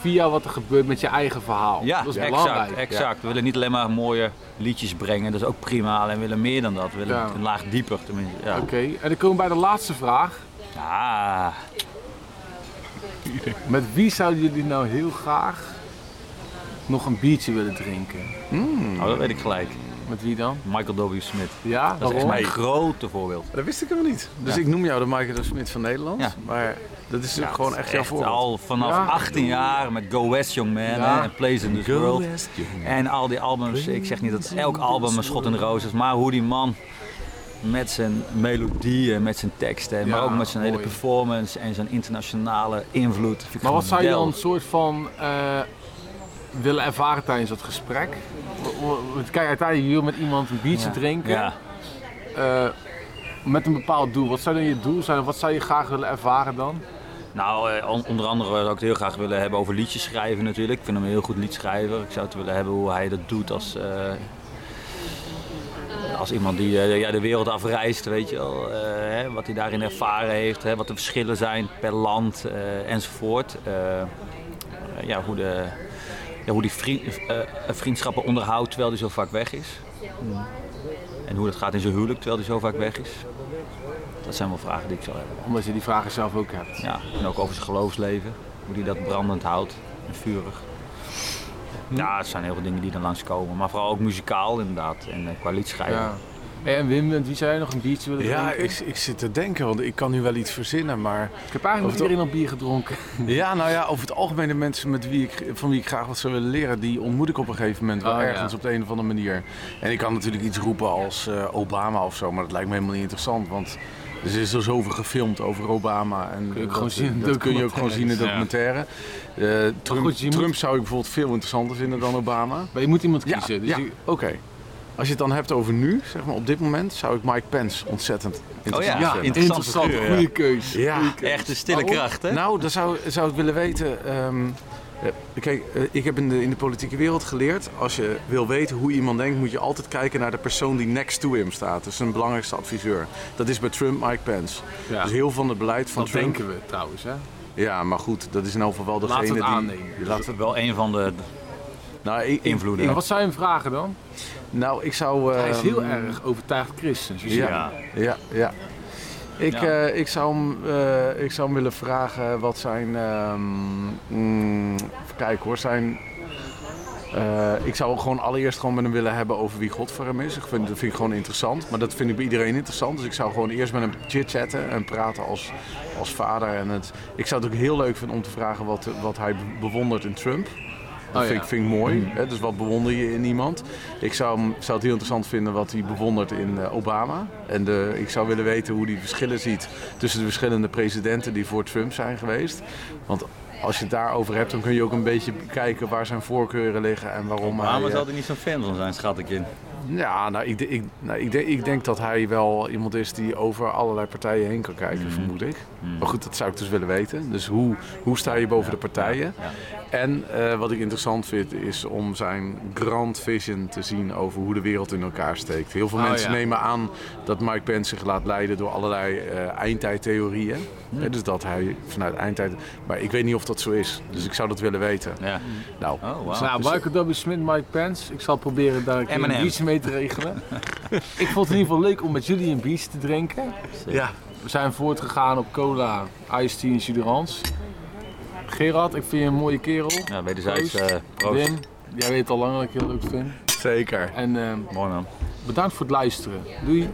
via wat er gebeurt met je eigen verhaal. Ja, dat is exact, belangrijk. exact. We willen niet alleen maar mooie liedjes brengen, dat is ook prima. Alleen we willen meer dan dat. We willen Ja. een laag dieper tenminste. Ja. Oké, en dan komen we bij de laatste vraag. Ja. Met wie zouden jullie nou heel graag nog een biertje willen drinken? Oh, dat weet ik gelijk. Met wie dan? Michael W. Smith. Ja, Dat is echt mijn grote voorbeeld. Dat wist ik helemaal niet. Dus ik noem jou de Michael de Smit van Nederland. Ja. Maar dat is ook gewoon echt jouw Echt voorbeeld. al vanaf Ja. 18 jaar met Go West Young Man Ja. en Plays in Go World. West, En al die albums, ik zeg niet dat elk album een schot in de roos is, maar hoe die man met zijn melodieën, met zijn teksten, maar Ja, ook met zijn hele performance en zijn internationale invloed. Maar wat zou je dan een soort van eh, willen ervaren tijdens dat gesprek? Kijk, uiteindelijk je wil met iemand een biertje Ja. drinken. Ja. eh, met een bepaald doel. Wat zou dan je doel zijn? Wat zou je graag willen ervaren dan? Nou, eh, on- onder andere zou ik het heel graag willen hebben over liedjes schrijven natuurlijk. Ik vind hem een heel goed liedschrijver. Ik zou het willen hebben hoe hij dat doet als, eh, als iemand die eh, ja, de wereld afreist, weet je wel. Hè, wat hij daarin ervaren heeft, hè, wat de verschillen zijn per land enzovoort. Ja, hoe, de, ja, hoe die vriend, vriendschappen onderhoudt terwijl hij zo vaak weg is. En hoe dat gaat in zijn huwelijk terwijl hij zo vaak weg is. Dat zijn wel vragen die ik zou hebben. Omdat je die vragen zelf ook hebt. Ja, en ook over zijn geloofsleven. Hoe hij dat brandend houdt en vurig. Ja, het zijn heel veel dingen die er langskomen. Maar vooral ook muzikaal inderdaad. En eh, qua liedschrijven. Ja. Hey, En Wim, met wie zou jij nog een biertje willen Ja, drinken? ik, ik zit te denken, want ik kan nu wel iets verzinnen, maar... Ik heb eigenlijk nog iedereen al bier gedronken. Ja, nou ja, over het algemeen de mensen met wie ik, van wie ik graag wat zou willen leren, die ontmoet ik op een gegeven moment wel Oh, ja. ergens op de een of andere manier. En ik kan natuurlijk iets roepen als eh, Obama of zo, maar dat lijkt me helemaal niet interessant, want er is er zoveel gefilmd over Obama. En Kun je dat, gewoon zien dat kun je ook gewoon zien in de documentaire. Eh, Trump, goed, moet- zou ik bijvoorbeeld veel interessanter vinden dan Obama. Maar je moet iemand Ja, kiezen. Dus ja. je- oké. Als je het dan hebt over nu, zeg maar op dit moment, zou ik Mike Pence ontzettend interessant Oh ja, interessant, goede keus. Ja. Goeie keus. Echt een stille Waarom? kracht, hè? Nou, dan zou, zou ik willen weten. ehm, eh, kijk, eh, ik heb in de, in de politieke wereld geleerd. Als je wil weten hoe iemand denkt, moet je altijd kijken naar de persoon die next to hem staat. Dat is zijn belangrijkste adviseur. Dat is bij Trump Mike Pence. Ja. Dus heel van het beleid van Dat Trump. denken we trouwens. Hè? Ja, maar goed, dat is in elk geval wel degene Laten we het die. aannemen. die laat het, Wel een van de nou, ik, invloeden. Wat zou je hem vragen dan? nou, ik zou. Hij is heel ehm, erg overtuigd christen. Dus Ja, ja, ja. Ik, Ja. eh, ik, zou hem, eh, ik zou hem willen vragen wat zijn. ehm mm, even kijken hoor. Zijn. eh, ik zou gewoon allereerst gewoon met hem willen hebben over wie God voor hem is. Ik vind, dat vind ik gewoon interessant. Maar dat vind ik bij iedereen interessant. Dus ik zou gewoon eerst met hem chit-chatten en praten als, als vader. En het, ik zou het ook heel leuk vinden om te vragen wat, wat hij bewondert in Trump. Dat Oh, vind, ja. ik, vind ik mooi. Hè? Dus wat bewonder je in iemand? Ik zou, zou het heel interessant vinden wat hij bewondert in eh, Obama. En de, ik zou willen weten hoe hij verschillen ziet tussen de verschillende presidenten die voor Trump zijn geweest. Want als je het daarover hebt, dan kun je ook een beetje kijken waar zijn voorkeuren liggen en waarom hij... Maar eh, zal er niet zo'n fan van zijn, schat ik in. ja, nou, ik, ik, nou, ik, denk, ik denk dat hij wel iemand is die over allerlei partijen heen kan kijken, vermoed ik. Maar goed, dat zou ik dus willen weten. Dus hoe, hoe sta je boven de partijen? Ja. En eh, wat ik interessant vind, is om zijn grand vision te zien over hoe de wereld in elkaar steekt. Heel veel Oh, mensen ja. nemen aan dat Mike Pence zich laat leiden door allerlei eh, eindtijdtheorieën. Hè, dus dat hij vanuit eindtijd... Maar ik weet niet of dat zo is. Dus ik zou dat willen weten. Ja. Nou, Oh. Dus nou, Michael W. Smith, Mike Pence. Ik zal proberen daar een M&M's. biertje mee te regelen. ik vond het in ieder geval leuk om met jullie een biertje te drinken. ja. We zijn voortgegaan op cola, iced tea en. Gerard, ik vind je een mooie kerel. Ja, wederzijds Proost. eh proost. Wim, jij weet al lang dat ik je heel leuk vind. zeker. En eh, Mooi man. bedankt voor het luisteren. Doei.